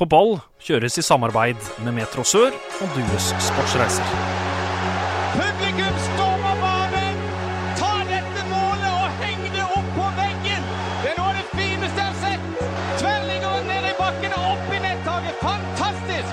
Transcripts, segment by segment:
på ball kjøres i samarbeid med Metro Sør og Dues Sportsreiser. Publikum stormer banen! Ta dette målet og heng det opp på veggen! Det er noe av det fineste jeg har sett! Tverrliggeren ned i bakken og opp i nettaket. Fantastisk!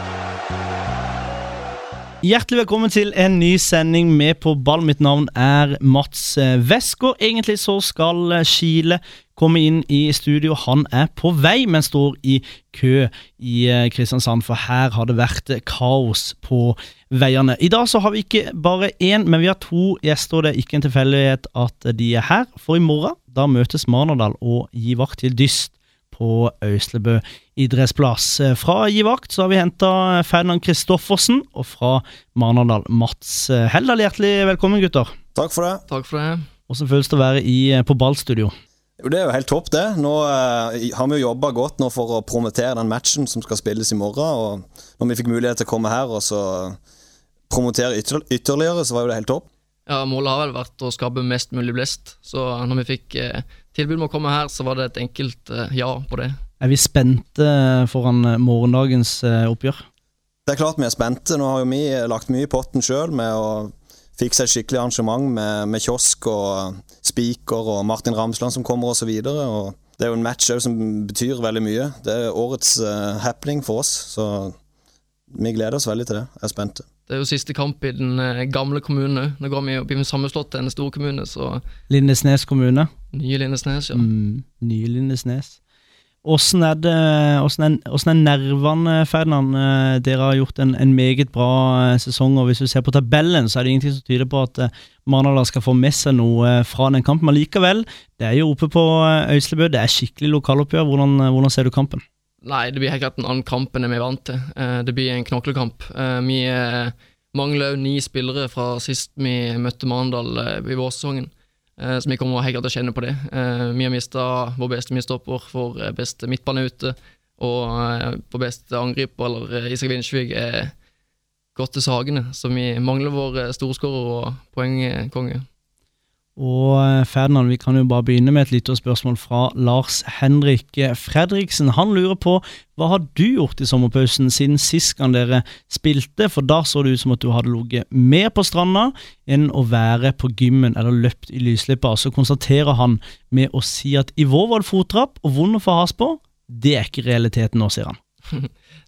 Hjertelig velkommen til en ny sending med På ball. Mitt navn er Mats Westgård. Egentlig så skal Skile komme inn i studio. Han er på vei, men står i kø i Kristiansand, for her har det vært kaos på veiene. I dag så har vi ikke bare én, men vi har to gjester, og det er ikke en tilfeldighet at de er her. For i morgen da møtes Marnardal og Gi vakt til Dyst på Auslebø idrettsplass. Fra Givakt så har vi henta Ferdinand Kristoffersen, og fra Marnardal Mats Heldal. Hjertelig velkommen, gutter. Takk for det. Takk for det. Hvordan føles det å være i, på ballstudio? Det er jo helt topp, det. Nå eh, har vi jo jobba godt nå for å promotere den matchen som skal spilles i morgen. og Når vi fikk mulighet til å komme her og så promotere ytter ytterligere, så var jo det helt topp. Ja, Målet har vel vært å skape mest mulig blest, så når vi fikk eh, tilbud om å komme her, så var det et enkelt eh, ja på det. Er vi spente foran morgendagens eh, oppgjør? Det er klart vi er spente. Nå har jo vi lagt mye i potten sjøl med å fikse et skikkelig arrangement med, med kiosk og spiker og Martin Ramsland som kommer osv. Det er jo en match som betyr veldig mye. Det er årets uh, happening for oss, så vi gleder oss veldig til det. Jeg er spent. Det er jo siste kamp i den eh, gamle kommunen Nå går vi opp i en til en stor kommune, så Lindesnes kommune. Nye Lindesnes, ja. Mm, nye Lindesnes. Åssen er, er, er nervene, Ferdinand? Dere har gjort en, en, meget bra eh, sesong, og hvis du ser på tabellen, så er det ingenting som tyder på at eh, skal få med seg noe fra den kampen. Men likevel, det er jo oppe på Øyslebø, det er skikkelig lokaloppgjør. Hvordan, hvordan ser du kampen? Nei, det blir helt klart en annen kamp enn vi er vant til. Det blir en knoklekamp. Vi mangler òg ni spillere fra sist vi møtte Marnardal i vårsesongen. Så vi kommer helt klart til å kjenne på det. Vi har mista vår beste midtstopper, vår beste midtbane ute, og vår beste angriper, eller Isak Vindsvig, er gått til Sagene. Så vi mangler vår storskårer og poengkonge. Og Ferdinand, vi kan jo bare begynne med et lite spørsmål fra Lars Henrik Fredriksen. Han lurer på hva har du gjort i sommerpausen siden sist gang dere spilte, for da så det ut som at du hadde ligget mer på stranda enn å være på gymmen eller løpt i lysløypa. Så konstaterer han med å si at i vår var det fottrapp og vond å få has på. Det er ikke realiteten nå, sier han.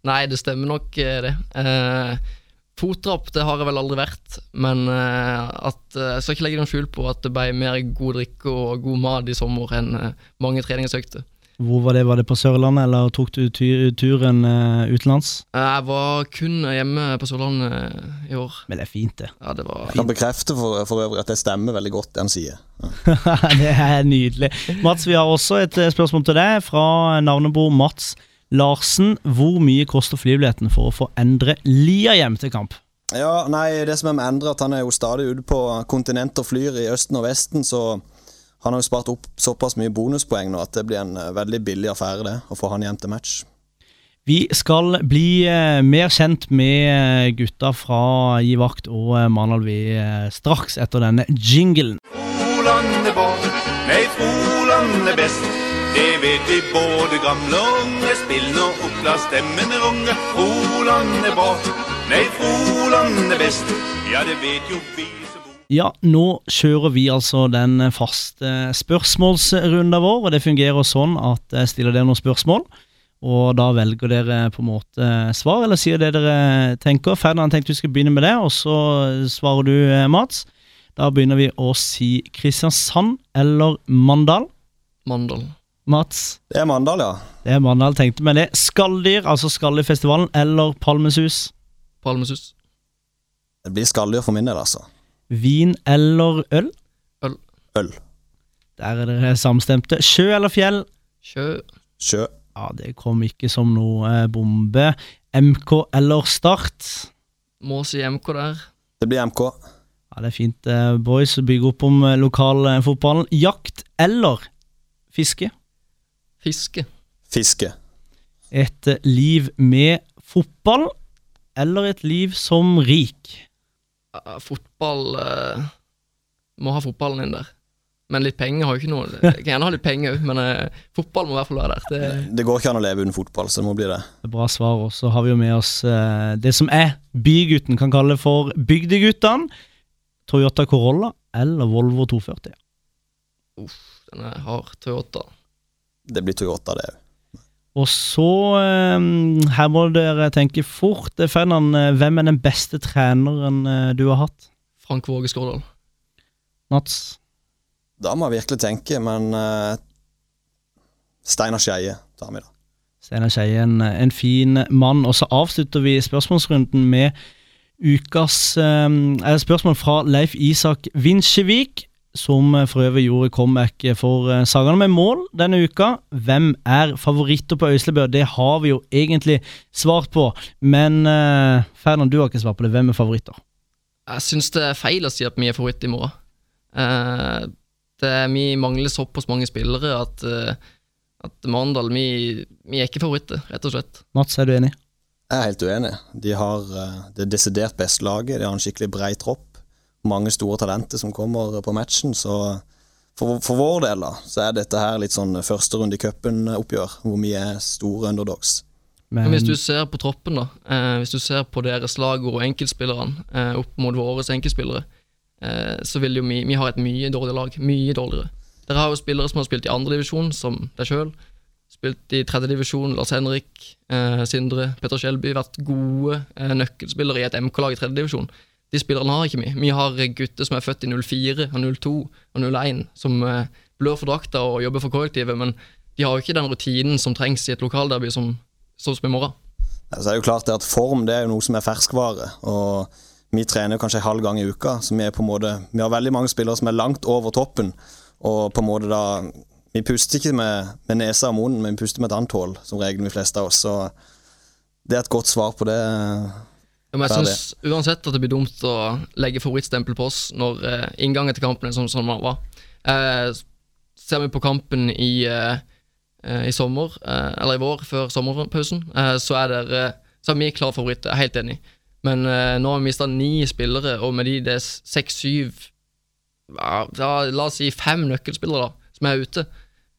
Nei, det stemmer nok det. Eh, Fottrapp det har jeg vel aldri vært, men uh, at, uh, jeg skal ikke legge noen skjul på at det ble mer god drikke og god mat i sommer enn uh, mange treningsøkter. Hvor var det? Var det på Sørlandet, eller tok du turen utenlands? Jeg var kun hjemme på Sørlandet i år. Men det er fint, det. Ja, det var Jeg kan bekrefte for, for, øvrig at det stemmer veldig godt, det han sier. Ja. det er nydelig. Mats, vi har også et spørsmål til deg fra navnebror Mats. Larsen, hvor mye koster flybilletten for å få Endre Lia hjem til kamp? Ja, nei, Det som er med Endre, at han er jo stadig ute på kontinent og flyr i Østen og Vesten, så han har jo spart opp såpass mye bonuspoeng nå at det blir en veldig billig affære det, å få han hjem til match. Vi skal bli eh, mer kjent med gutta fra Gi vakt og eh, Manal vi eh, straks etter denne jinglen. Froland er best. Det vet vi både gamle og unge. Spill nå opp, la stemmen runge. Froland er bra, nei, Froland er best. Ja, det vet jo vi Ja, nå kjører vi altså den faste spørsmålsrunden vår, og det fungerer sånn at jeg stiller dere noen spørsmål. Og da velger dere på en måte svar, eller sier det dere tenker. Ferdinand tenkte vi skulle begynne med det, og så svarer du, Mats. Da begynner vi å si Kristiansand eller Mandal. Mandal. Mats? Det er Mandal, ja. Det er Mandal, tenkte vi det. Skalldyr, altså Skalldyr-festivalen, eller Palmesus? Palmesus. Det blir skalldyr for min del, altså. Vin eller øl? Øl. Øl. Der er dere samstemte. Sjø eller fjell? Sjø. Sjø. Ja, det kom ikke som noe eh, bombe. MK eller Start? Må si MK der. Det blir MK. Ja, Det er fint, eh, boys, bygge opp om lokalfotballen. Jakt eller fiske? Fiske. Fiske. Et liv med fotball, eller et liv som rik? Uh, fotball uh, Må ha fotballen inn der. Men litt penger har jo ikke noe Jeg kan gjerne ha litt penger òg, men uh, fotball må i hvert fall være der. Det, Det går ikke an å leve uten fotball, så det må bli det. Det Bra svar. Og så har vi jo med oss eh, det som er bygutten kan kalle for bygdeguttene. Toyota Corolla eller Volvo 240. den er hard. Toyota. Det blir Toyota, det òg. Og så eh, Her må dere tenke fort. Eh, Ferdinand, eh, hvem er den beste treneren eh, du har hatt? Frank Våge Skårdal. Mats? Da må jeg virkelig tenke, men uh, Steinar Skeie tar vi, da. Steinar Skeie, en, en fin mann. Og så avslutter vi spørsmålsrunden med ukas eh, er spørsmål fra Leif Isak Vinsjevik, som eh, for øvrig gjorde comeback for eh, Sagene med mål denne uka. Hvem er favoritter på Øyslebø? Det har vi jo egentlig svart på, men eh, Ferdinand, du har ikke svart på det. Hvem er favoritter? Jeg syns det er feil å si at vi er favoritter i morgen. Eh, det, vi mangler såpass mange spillere at, eh, at Mandal vi, vi er ikke favoritter, rett og slett. Mats, er du enig? Jeg er helt uenig. De har eh, det desidert beste laget. De har en skikkelig brei tropp. Mange store talenter som kommer på matchen. Så for, for vår del da, så er dette her litt sånn første runde i cupen-oppgjør, hvor vi er store underdogs. Men, Men hvis du ser på troppen, da, eh, hvis du ser på deres lag og enkeltspillerne eh, opp mot våre enkeltspillere, eh, så vil jo vi Vi ha et mye dårligere lag. Mye dårligere. Dere har jo spillere som har spilt i andredivisjon, som deg sjøl. Spilt i tredjedivisjon, Lars Henrik, eh, Sindre, Petter Skjelby. Vært gode eh, nøkkelspillere i et MK-lag i tredjedivisjon. De spillerne har ikke vi. Vi har gutter som er født i 04 og 02 og 01, som eh, blør for drakta og jobber for kollektivet, men de har jo ikke den rutinen som trengs i et lokalderby som som i morgen. Ja, Så er det jo klart det at Form det er jo noe som er ferskvare. og Vi trener kanskje en halv gang i uka, så vi er på en måte Vi har veldig mange spillere som er langt over toppen. Og på en måte da Vi puster ikke med, med nesa og munnen, men vi puster med et annet hull, som regel de fleste av oss. Så det er et godt svar på det. Ja, men jeg syns uansett at det blir dumt å legge favorittstempel på oss når eh, inngangen til kampen er sånn som den var. Eh, ser vi på kampen i, eh, eh, i sommer, eh, eller i vår, før sommerpausen, eh, så er det, så er vi klare favoritter. Jeg er helt enig. Men nå har vi mista ni spillere, og med de det er seks-syv ja, ja, La oss si fem nøkkelspillere da, som er ute.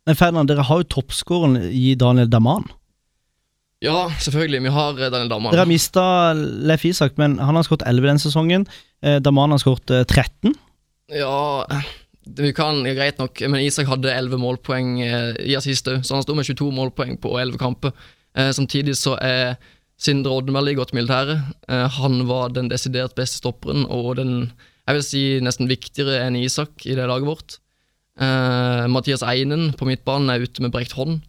men Ferdinand, dere har jo toppskåren i Daniel Daman. Ja, selvfølgelig. Vi har eh, Daniel Daman. Dere har mista Leif Isak, men han har skåret 11 denne sesongen. Eh, Daman har skåret eh, 13. Ja, vi kan, greit nok, men Isak hadde 11 målpoeng eh, i assist òg, så han sto med 22 målpoeng på 11 kamper. Eh, samtidig så er Sindre Oddemelli gått godt militære. Eh, han var den desidert beste stopperen, og den, jeg vil si, nesten viktigere enn Isak i det laget vårt. Eh, Mathias Einen på midtbanen er ute med brekt hånd.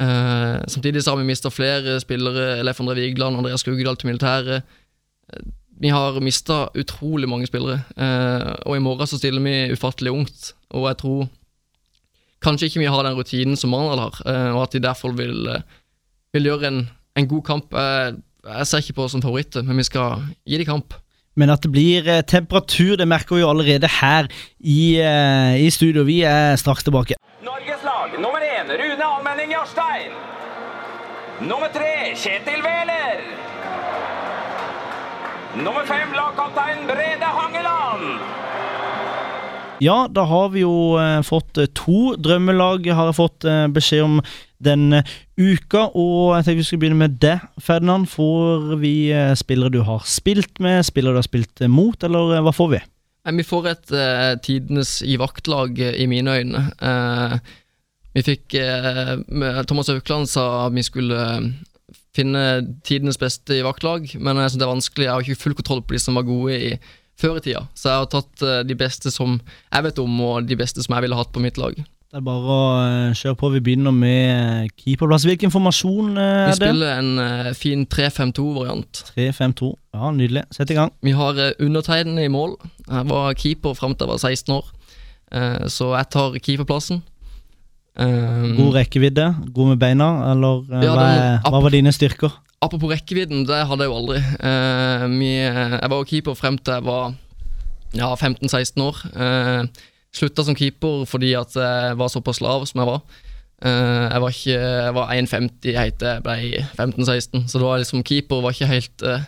Eh, samtidig så har vi mista flere spillere, Leif André Vigeland, Andreas Skugedal til militæret. Eh, Vi har mista utrolig mange spillere, Uh, og i morgen så stiller vi ufattelig ungt. Og jeg tror kanskje ikke vi har den rutinen som Arendal har, eh, og at de derfor vil, vil gjøre en, en god kamp. Jeg, jeg ser ikke på oss som favoritter, men vi skal gi dem kamp. Men at det blir temperatur, det merker vi jo allerede her i, i studio. Vi er straks tilbake. Norges lag nummer én. Nummer tre Kjetil Wæler. Nummer fem lagkaptein Brede Hangeland. Ja, da har vi jo eh, fått eh, to drømmelag, har jeg fått eh, beskjed om denne uka. Og jeg tenkte vi skulle begynne med det, Ferdinand. Får vi spillere du har spilt med, spillere du har spilt mot, eller hva får vi? Vi får et uh, tidenes i vaktlag i mine øyne. Eh, vi fikk eh, Thomas Aukland sa at vi skulle eh, finne tidenes beste i vaktlag, men jeg synes det er vanskelig. Jeg har ikke full kontroll på de som var gode i før i tida, så jeg har tatt eh, de beste som jeg vet om, og de beste som jeg ville hatt på mitt lag. Det er bare å eh, kjøre på. Vi begynner med eh, keeperplass. Hvilken informasjon eh, er det? Vi spiller en fin 3-5-2-variant. 3-5-2. Ja, nydelig. Sett i gang. Vi har undertegnede i mål. Jeg var keeper fram til jeg var 16 år, så jeg tar keeperplassen. Eh, God rekkevidde, god med beina, eller eh, Ja, hva, er, hva var dine styrker? Apropos rekkevidden, det hadde jeg jo aldri. Uh, vi, jeg var jo keeper frem til jeg var ja, 15-16 år. Uh, slutta som keeper fordi at jeg var såpass lav som jeg var. Uh, jeg var ikke Jeg var 1,50 helt til jeg ble 15-16, så det var liksom keeper var ikke helt uh,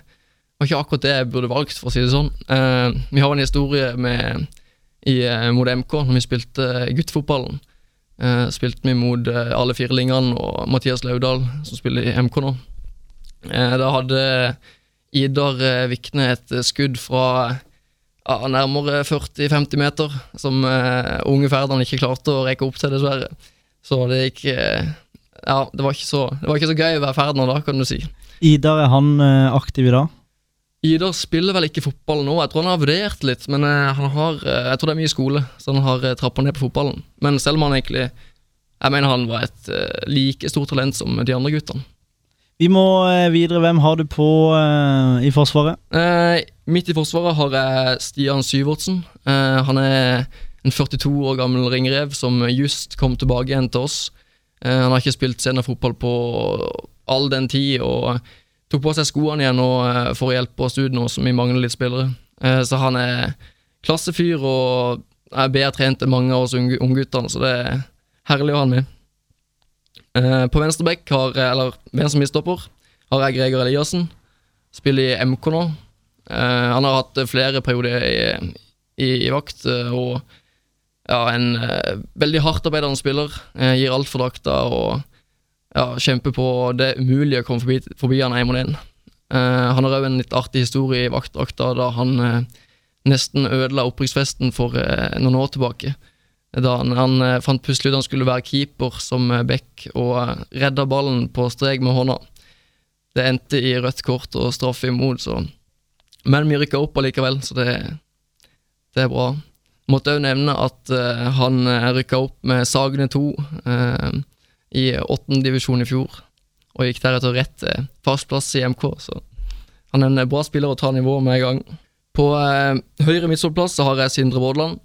var ikke akkurat det jeg burde valgt, for å si det sånn. Uh, vi har en historie med i, eh, mot MK når vi spilte guttefotballen. Eh, spilte vi mot eh, alle firlingene og Mathias Laudal, som spiller i MK nå. Eh, da hadde Idar Vikne et skudd fra ja, nærmere 40-50 meter, som unge Ferdinand ikke klarte å rekke opp til, dessverre. Så det gikk Ja, det var, så, det var ikke så gøy å være Ferdinand da, kan du si. Idar, er han aktiv i dag? Idar spiller vel ikke fotball nå, jeg tror han har vurdert litt, men eh, han har eh, Jeg tror det er mye skole, så han har uh, trappa ned på fotballen. Men selv om han egentlig Jeg mener han var et eh, like stort talent som de andre guttene. Vi må eh, videre. Hvem har du på eh, i Forsvaret? Eh, midt i forsvaret har jeg Stian Syvertsen. Eh, han er en 42 år gammel ringrev som just kom tilbake igjen til oss. Eh, han har ikke spilt seniorfotball på all den tid, og tok på seg skoene igjen nå, eh, for å hjelpe oss ut nå som vi mangler litt spillere. Eh, så han er klassefyr og er bedre trent enn mange av oss ungguttene, så det er herlig å ha han med. Eh, på venstre bekk, har, eller venstre midstopper, har jeg Greger Eliassen. Spiller i MK nå. Han har hatt flere perioder i, i, i vakt, og ja, en veldig hardtarbeidende spiller. Gir alt for drakta og ja, kjemper på det umulige å komme forbi, forbi han én mot én. Eh, han har òg en litt artig historie i vaktdrakta, da han eh, nesten ødela opprykksfesten for eh, noen år tilbake. Da han, han eh, fant plutselig ut han skulle være keeper som eh, back, og eh, redda ballen på strek med hånda. Det endte i rødt kort og straffe imot, så Men vi rykka opp allikevel, så det, det er bra. Måtte òg nevne at eh, han uh, rykka opp med Sagene 2 eh, i åttende divisjon i fjor, og gikk deretter rett til fast plass i MK, så han er en bra spiller å ta nivået med en gang. På eh, høyre midtsoppplass har jeg Sindre Vådland,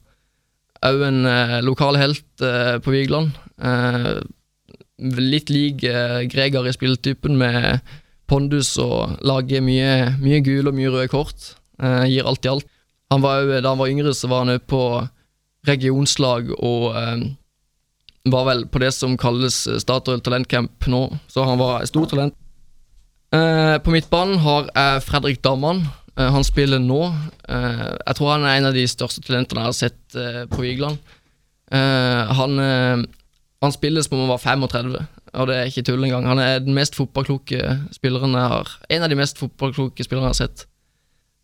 Òg en eh, lokal helt eh, på Vigeland. Eh, litt lik eh, Gregar i spilletypen, med pondus og lager mye, mye gule og mye røde kort. Eh, gir alt i alt. Han var da han var yngre, så var han òg på regionslag og var vel på det som kalles Statoil Talentcamp nå, så han var et stort talent. Eh, på midtbanen har jeg Fredrik Damman. Eh, han spiller nå. Eh, jeg tror han er en av de største talentene jeg har sett eh, på Vigeland. Eh, han, eh, han spiller som om han var 35, og det er ikke tull engang. Han er den mest fotballkloke spilleren jeg har En av de mest fotballkloke spillerne jeg har sett.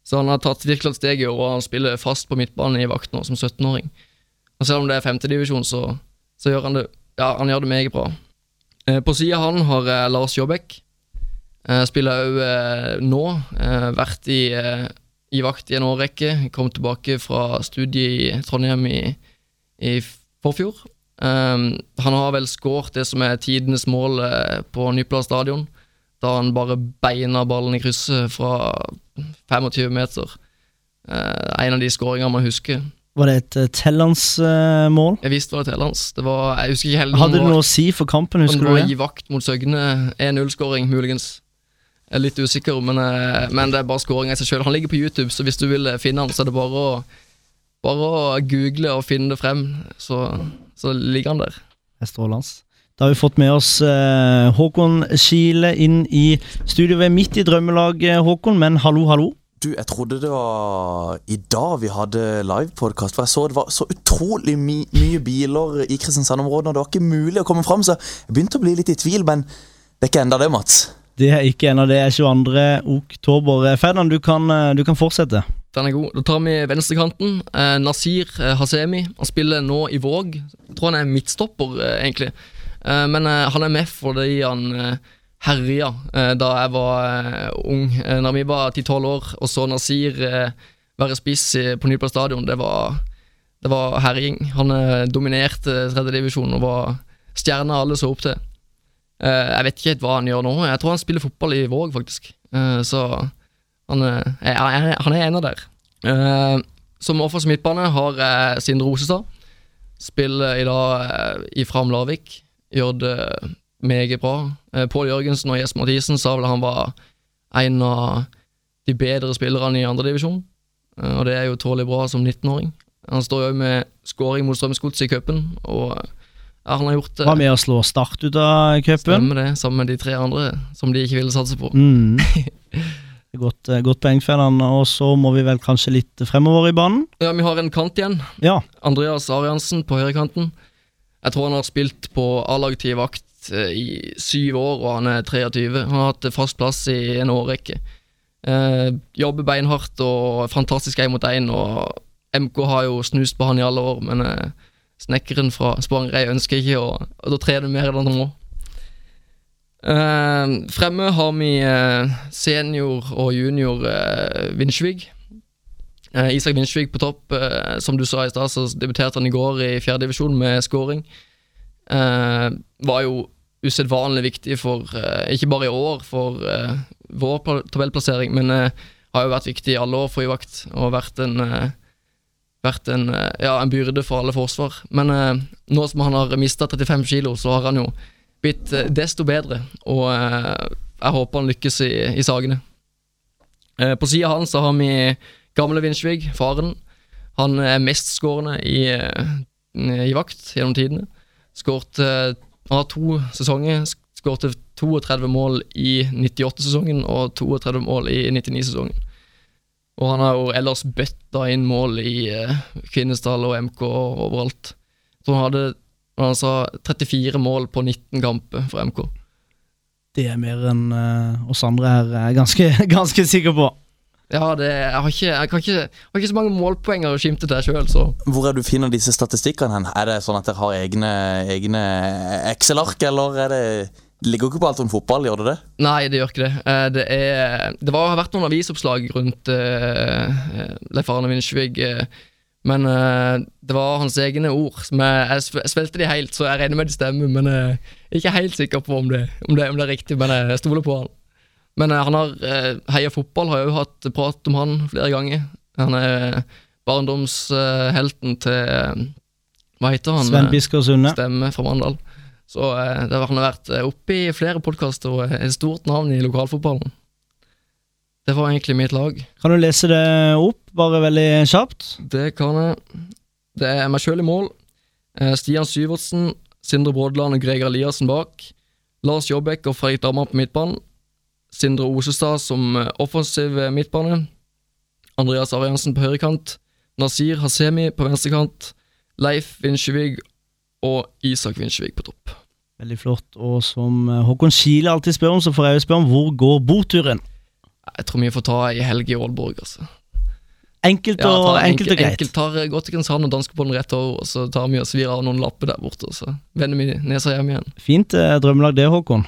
Så han har tatt virkelig et steg i år, og han spiller fast på midtbanen i vakt nå, som 17-åring. Og selv om det er femtedivisjon, så, så gjør han det Ja, han gjør det meget bra. Eh, på sida han har Lars Jåbekk. Eh, spiller òg eh, nå. Eh, vært i, eh, i vakt i en årrekke. Kom tilbake fra studiet i Trondheim i, i forfjor. Han har vel skåret det som er tidenes mål eh, på Nypla stadion, da han bare beina ballen i krysset fra 25 meter. Eh, en av de skåringene man husker. Var det et uh, Tellands-mål? Jeg visste det var Tellands. hans. Det var, jeg husker ikke helt Hadde det noe å si for kampen, husker du det? Var i vakt mot Søgne. 1-0-skåring, muligens. Jeg er litt usikker, men, eh, men det er bare skåring i seg sjøl. Han ligger på YouTube, så hvis du vil eh, finne han, så er det bare å, bare å google og finne det frem. Så, så ligger han der. Det er strålende. Da har vi fått med oss eh, Håkon Kile inn i studio. Vi er midt i drømmelaget, Håkon, men hallo, hallo. Du, jeg trodde det var i dag vi hadde livepodkast. For jeg så det var så utrolig my mye biler i Kristiansand-området, og det var ikke mulig å komme fram. Så jeg begynte å bli litt i tvil, men det er ikke enda det, Mats. Det er ikke ennå av det, er 22. oktober. Eh, Ferdinand, du kan, eh, du kan fortsette. Den er god. Da tar vi venstrekanten. Eh, Nasir eh, Hasemi. Han spiller nå i Våg. Jeg tror han er midtstopper, eh, egentlig. Eh, men eh, han er med fordi han eh, herja eh, da jeg var eh, ung. Eh, når vi var 10-12 år og så Nasir være spiss på Nyplass stadion, det var, det var herjing. Han dominerte tredjedivisjon og var stjerna alle så opp til. Jeg vet ikke helt hva han gjør nå. Jeg tror han spiller fotball i Våg, faktisk. Så han, han er en av der. Som offensiv midtbane har jeg Sindre Osestad. Spiller i dag ifra Larvik. Gjør det meget bra. Eh, Pål Jørgensen og Jesper Mathisen sa vel at han var en av de bedre spillerne i andredivisjon. Uh, og det er jo tålelig bra som 19-åring. Han står jo med skåring mot Strømsgodset i cupen, og ja, han har gjort det. Var med å slå Start ut av cupen. Stemmer det, sammen med de tre andre som de ikke ville satse på. Mm. Det Godt, eh, godt poeng, Ferdinand. Og så må vi vel kanskje litt fremover i banen? Ja, vi har en kant igjen. Ja. Andreas Ariansen på høyrekanten. Jeg tror han har spilt på A-lag til vakt eh, i syv år, og han er 23. Han har hatt fast plass i en årrekke. Eh, jobber beinhardt og fantastisk én mot én, og MK har jo snust på han i alle år, men eh, snekkeren fra Spangereid ønsker ikke å, er det mer enn han må. Eh, fremme har vi eh, senior og junior eh, Vinsjvig. Eh, Isak Vinsjvig på topp. som du sa i stad, så debuterte han i går i fjerdedivisjon med scoring. Eh, var jo usedvanlig viktig for, eh, ikke bare i år, for eh, vår tabellplassering, men eh, har jo vært viktig i alle år for Ivakt, og vært en vært en, ja, en byrde for alle forsvar. Men nå som han har mista 35 kilo, så har han jo blitt desto bedre, og jeg håper han lykkes i, i sagene. På sida hans så har vi gamle Vinsjvig, faren. Han er mestskårende i, i vakt gjennom tidene. Skåret Han har to sesonger. skåret 32 mål i 98-sesongen og 32 mål i 99-sesongen. Og han har jo ellers bøtta inn mål i eh, Kvinesdal og MK og overalt. Så han hadde han sa 34 mål på 19 kamper for MK. Det er mer enn uh, oss andre er ganske, ganske sikre på. Ja, det, jeg, har ikke, jeg, kan ikke, jeg har ikke så mange målpoenger å skimte til sjøl, så Hvor er du finner disse statistikkene hen? Er det sånn at dere har egne, egne Excel-ark, eller er det ligger ikke på alt om fotball, gjør det det? Nei, det gjør ikke det. Eh, Det, er, det var, har vært noen avisoppslag rundt uh, Leif Arne Vinsjvig, uh, men uh, det var hans egne ord. Som jeg, jeg svelgte de helt, så jeg regner med de stemmer, men jeg er ikke helt sikker på om det, om det, om det er riktig, men jeg stoler på han. Men eh, han har uh, Heia Fotball har jo hatt prat om han flere ganger. Han er barndomshelten til eh, Hva heter han? Sven Eh, Bisker Sunde. stemme fra Mandal. Så eh, det har han vært eh, oppe i flere podkaster og er et stort navn i lokalfotballen. Det var egentlig mitt lag. Kan du lese det opp, bare veldig kjapt? Det kan jeg. Det er meg sjøl i mål. Eh, Stian Syvertsen, Sindre Brådland og Greger Eliassen bak. Lars Jobbek og Fredrik Dammer på midtbanen. Sindre Osestad som eh, offensiv eh, midtbane. Andreas Ariansen på høyrekant. Nasir Hasemi på venstrekant. Leif Vinsjevig og Isak Vinsjevig på topp. Veldig flott. Og som eh, Håkon Kile alltid spør om, så får jeg jo spørre om hvor går boturen? Jeg tror vi får ta ei helg i Aalborg, altså. Enkelt og, ja, tar, enkelt og greit. Enkelt, tar gå til Kristiansand og den rett over, og så tar vi og svir av noen lapper der borte, og så vender vi nesa hjem igjen. Fint drømmelag det, Håkon.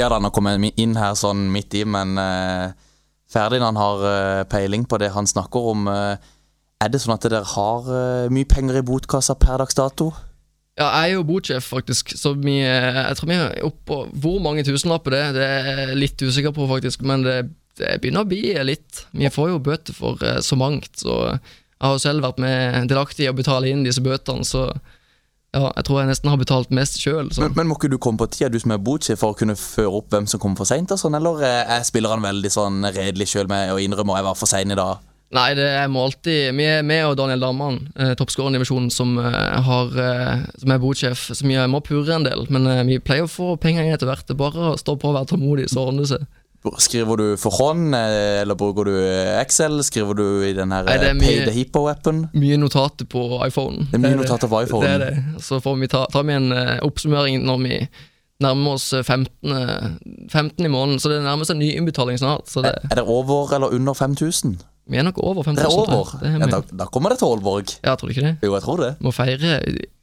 Ja har kommet inn her sånn midt i, men uh, Ferdinand har uh, peiling på det han snakker om. Uh, er det sånn at dere har mye penger i botkassa per dags dato? Ja, jeg er jo botsjef, faktisk, så vi, jeg tror vi er oppå Hvor mange tusenlapper det er, det er jeg litt usikker på, faktisk, men det, det begynner å bli litt. Vi får jo bøter for så mangt, så jeg har jo selv vært med delaktig i å betale inn disse bøtene, så ja, jeg tror jeg nesten har betalt mest sjøl. Men, men må ikke du komme på tida, du som er botsjef, for å kunne føre opp hvem som kommer for seint? Sånn, eller eh, er spillerne veldig sånn redelig sjøl med å innrømme at jeg var for sein i dag? Nei, det er må alltid Vi er med og Daniel Damman, eh, toppskåreren i divisjonen, som, eh, har, eh, som er botsjef. Så vi må purre en del, men eh, vi pleier å få penger inn etter hvert. Det er bare å stå på og være tålmodig, så ordner det seg. Skriver du for hånd, eh, eller bruker du eh, Excel? Skriver du i den her Nei, er eh, mye- Pay the Hippo-appen? Mye notater på iPhone. Det er mye notater på iPhone. Det er det. Så får vi ta, tar vi en oppsummering når vi nærmer oss eh, 15, eh, 15 i måneden, så det nærmer seg ny innbetaling snart. Så det, Er det over eller under 5000? Vi er nok over 5000. Det er over? Det er Ja, da, da kommer det til Aalborg. Ja, tror du ikke det? Jo, jeg tror det. Må feire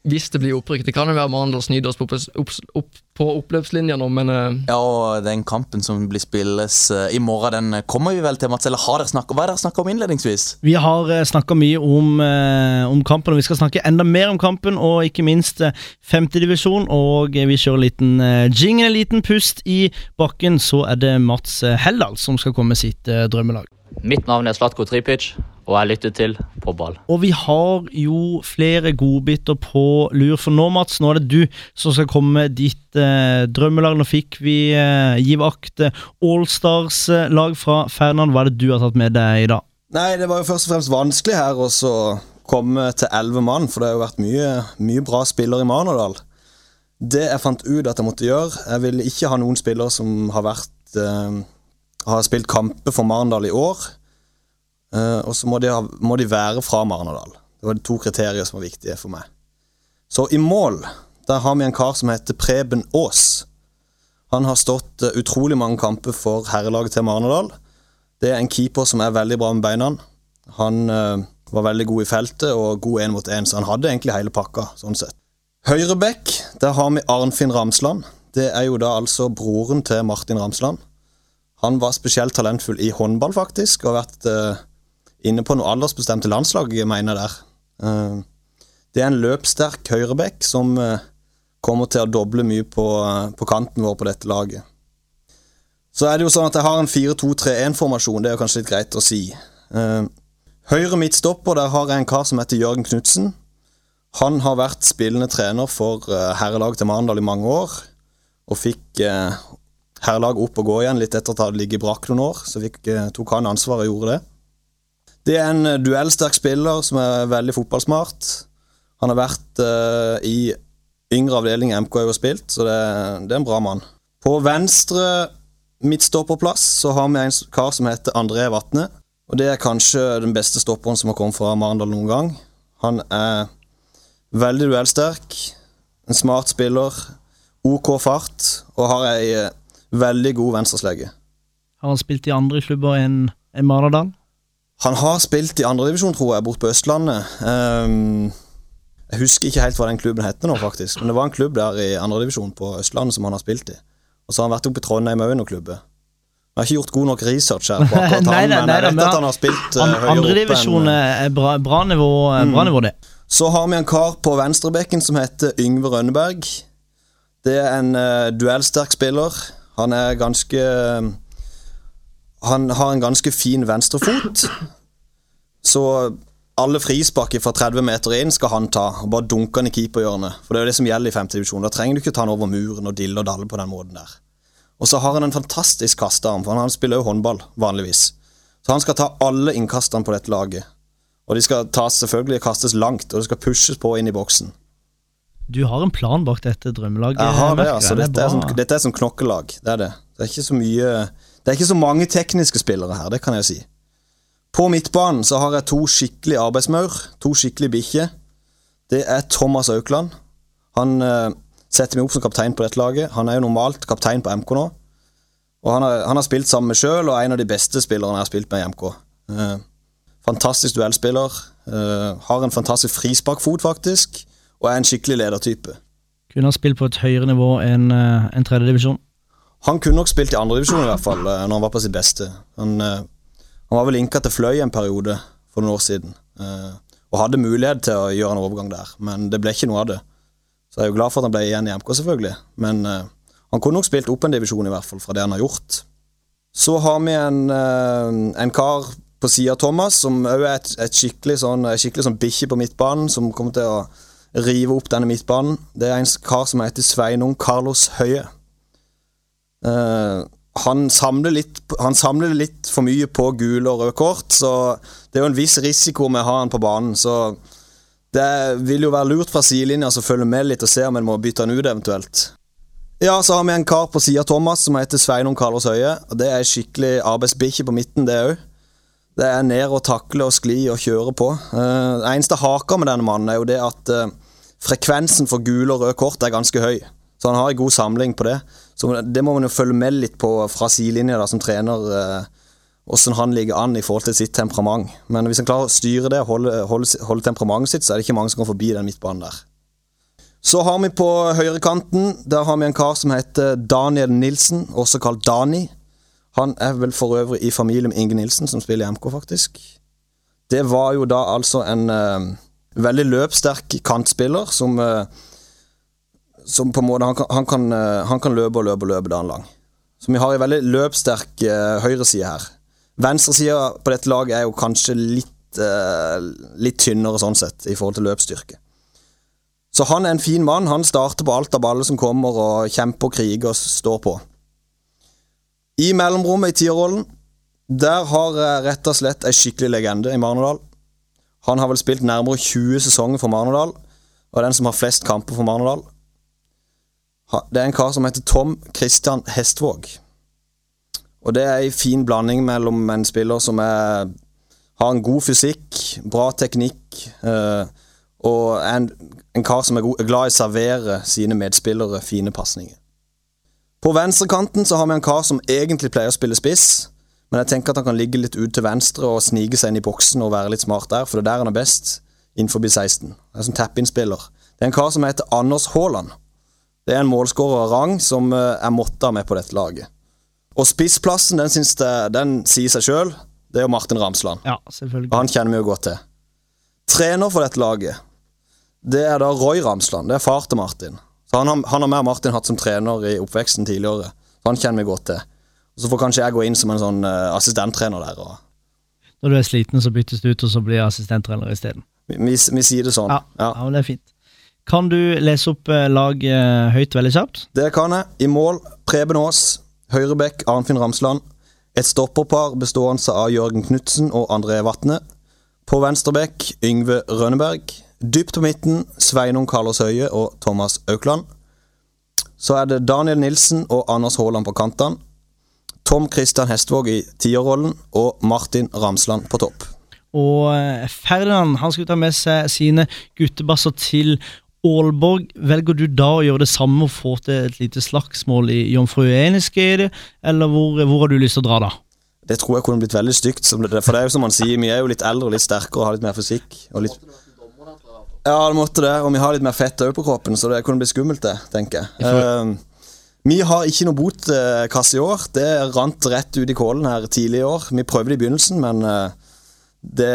hvis det blir opprykk. Det kan jo være Mandal snyter oss på, opp, opp, på oppløpslinja nå, men uh... Ja, og den kampen som blir spilles uh, i morgen, den kommer vi vel til, Mats. Eller har dere snakket, hva er dere snakka om innledningsvis? Vi har uh, snakka mye om, uh, om kampen, og vi skal snakke enda mer om kampen, og ikke minst uh, femtedivisjon. Og eh, vi kjører en liten uh, jingle, en liten pust i bakken, så er det Mats eh, Heldal som skal komme med sitt eh, drømmelag. Mitt navn er Slatko Tripic, og jeg lytter til På ball. Og vi har jo flere godbiter på lur, for nå, Mats, nå er det du som skal komme med ditt eh, drømmelag. Nå fikk vi eh, Givakt eh, Allstars-lag fra Ferdinand. Hva er det du har tatt med deg i dag? Nei, det var jo først og fremst vanskelig her å komme til elleve mann, for det har jo vært mye, mye bra spillere i Manadal. Det jeg fant ut at jeg måtte gjøre Jeg ville ikke ha noen spillere som har vært eh, har spilt kamper for Marendal i år. Eh, og så må de, ha, må de være fra Marendal. Det var de to kriterier som var viktige for meg. Så i mål der har vi en kar som heter Preben Aas. Han har stått eh, utrolig mange kamper for herrelaget til Marnedal. Det er en keeper som er veldig bra med beina. Han eh, var veldig god i feltet og god én mot én, så han hadde egentlig hele pakka. sånn sett. Høyrebekk, der har vi Arnfinn Ramsland. Det er jo da altså broren til Martin Ramsland. Han var spesielt talentfull i håndball, faktisk, og har vært uh, inne på noe aldersbestemte landslag, jeg mener der. Uh, det er en løpssterk høyrebekk som uh, kommer til å doble mye på, på, kanten vår på dette laget. Så er det jo sånn at jeg har en 4-2-3-1-formasjon, det er jo kanskje litt greit å si. Høyre midtstopper, der har jeg en kar som heter Jørgen Knutsen. Han har vært spillende trener for herrelaget til Marendal i mange år, og fikk herrelaget opp og gå igjen litt etter at det hadde ligget brakk noen år. Så fikk, eh, tok han ansvaret og gjorde det. Det er en duellsterk spiller som er veldig fotballsmart. Han har vært i yngre avdeling i MK og spilt, så det, det, er en bra mann. På venstre midtstopperplass så har vi en kar som heter André Vatne. Og det er kanskje den beste stopperen som har kommet fra Marendal noen gang. Han er veldig duellsterk, en smart spiller, OK fart og har ei eh, veldig god venstreslege. Har han spilt i andre klubber enn en Maradal? Han har spilt i andredivisjon, tror jeg, borte på Østlandet. Um, jeg husker ikke helt hva den klubben heter nå, faktisk. Men det var en klubb der i andredivisjon på Østlandet som han har spilt i. Og så har han vært oppe i Trondheim òg, noen klubber. Jeg har ikke gjort god nok research her, på akkurat nei, han, men jeg vet at han har spilt uh, høyere Andredivisjon er bra, bra, nivå, mm. bra nivå, det. Så har vi en kar på venstrebekken som heter Yngve Rønneberg. Det er en uh, duellsterk spiller. Han er ganske Han har en ganske fin venstrefot. Så alle frispark fra 30 meter inn skal han ta, og bare dunke han i keeperhjørnet. For det er jo det som gjelder i femte divisjon. Da trenger du ikke ta han over muren og dille og dalle på den måten der. Og så har han en fantastisk kastearm, for han spiller jo håndball vanligvis. Så han skal ta alle innkastene på dette laget. Og de skal tas, selvfølgelig kastes langt, og det skal pushes på inn i boksen. Du har en plan bak dette drømmelaget? Jeg har det, altså. Dette er, sånn, dette er som knokkelag. Det er det. Det er ikke så mye Det er ikke så mange tekniske spillere her, det kan jeg si. På midtbanen så har jeg to skikkelig arbeidsmaur, to skikkelig bikkjer. Det er Thomas Aukland. Han uh, setter meg opp som kaptein på dette laget. Han er jo normalt kaptein på MK nå. Og han har, han har spilt sammen med sjøl, og er en av de beste spillerne jeg har spilt med i MK. Uh, fantastisk duellspiller. Uh, har en fantastisk frisparkfot, faktisk, og er en skikkelig ledertype. Kunne han spilt på et høyere nivå enn en tredjedivisjon? Han kunne nok spilt i andredivisjon, i hvert fall, uh, når han var på sitt beste. Han uh, han var vel linka til Fløy en periode for noen år siden. Eh, og hadde mulighet til å gjøre en overgang der, men det ble ikke noe av det. Så jeg er jo glad for at han ble igjen i MK, selvfølgelig. Men eh, han kunne nok spilt opp en divisjon, i hvert fall, fra det han har gjort. Så har vi en, eh, en kar på sida av Thomas, som òg er et, et, skikkelig sånn, skikkelig sånn bikkje på midtbanen, som kommer til å rive opp denne midtbanen. Det er en kar som heter Sveinung Carlos Høie. Eh, han samler, litt, han samler litt for mye på gule og røde kort, så det er jo en viss risiko med å ha han på banen. Så det vil jo være lurt fra sidelinja å følge med litt og se om en må bytte han ut eventuelt. Ja, så har vi en kar på sida Thomas som heter Sveinung Carlos Høie. og Det er skikkelig arbeidsbikkje på midten, det òg. Det er ned og takle og skli og kjøre på. Uh, eneste haka med denne mannen er jo det at uh, frekvensen for gule og røde kort er ganske høy. Så han har en god samling på det. Så Det må man jo følge med litt på fra sidelinja som trener. Eh, hvordan han ligger an i forhold til sitt temperament. Men hvis han klarer å styre det og holde, holde, holde temperamentet sitt, så er det ikke mange som går forbi den midtbanen der. Så har vi på høyrekanten Der har vi en kar som heter Daniel Nilsen, også kalt Dani. Han er vel for øvrig i familie med Inge Nilsen, som spiller i MK, faktisk. Det var jo da altså en uh, veldig løpssterk kantspiller som uh, som på en måte han kan, han kan, eh, han kan løpe og løpe og løpe dagen lang. Så vi har en veldig løpssterk uh, høyreside her. Venstresida på dette laget er jo kanskje litt, uh, litt tynnere sånn sett, i forhold til løpsstyrke. Så han er en fin mann. Han starter på alt av baller som kommer, og kjemper og kriger og står på. I mellomrommet i tierrollen, der har jeg rett og slett ei skikkelig legende i Marnardal. Han har vel spilt nærmere 20 sesonger for Marnardal, og er den som har flest kamper for Marnardal. Det er en kar som heter Tom Christian Hestvåg. Og det er en fin blanding mellom en spiller som er, har en god fysikk, bra teknikk, øh, og en, en kar som er, god, er glad i å servere sine medspillere fine pasninger. På venstrekanten så har vi en kar som egentlig pleier å spille spiss, men jeg tenker at han kan ligge litt ut til venstre og snike seg inn i boksen og være litt smart der, for det er der han er best, innenfor 16. Det er som tap-in-spiller. Det er en kar som heter Anders Haaland. Det er en målskårer av rang som eh, er måtta med på dette laget. Og spissplassen, den, det, den sier seg sjøl. Det er jo Martin Ramsland. Ja, selvfølgelig. Han kjenner vi jo godt til. Trener for dette laget, det er da Roy Ramsland. Det er far til Martin. Så Han har, han har mer Martin hatt som trener i oppveksten tidligere. Så han kjenner vi godt til. Så får kanskje jeg gå inn som en sånn uh, assistenttrener der. Og, Når du er sliten, så byttes du ut, og så blir jeg assistenttrener isteden. vi, vi, vi sier det sånn. Ja, ja. men det er fint. Kan du lese opp eh, lag eh, høyt veldig kjapt? Det kan jeg. I mål Preben Aas, høyrebekk Arnfinn Ramsland. Et stopperpar bestående av Jørgen Knutsen og André Vatne. På venstrebekk Yngve Rønneberg. Dypt på midten Sveinung Carlos Høie og Thomas Aukland. Så er det Daniel Nilsen og Anders Haaland på kantene. Tom Christian Hestvåg i tierrollen og Martin Ramsland på topp. Og eh, Ferdinand han skal ta med seg sine guttebasser til Aalborg. Velger du da å gjøre det samme og få til et lite slagsmål i Jomfrueniskeidet, eller hvor, hvor har du lyst til å dra da? Det tror jeg kunne blitt veldig stygt. For det er jo som man sier, vi er jo litt eldre og litt sterkere og har litt mer fysikk. Og litt... Ja, det måtte det. Og vi har litt mer fett òg på kroppen, så det kunne blitt skummelt, det, tenker jeg. Vi har ikke noe botkasse i år. Det rant rett ut i kålen her tidlig i år. Vi prøvde i begynnelsen, men eh, det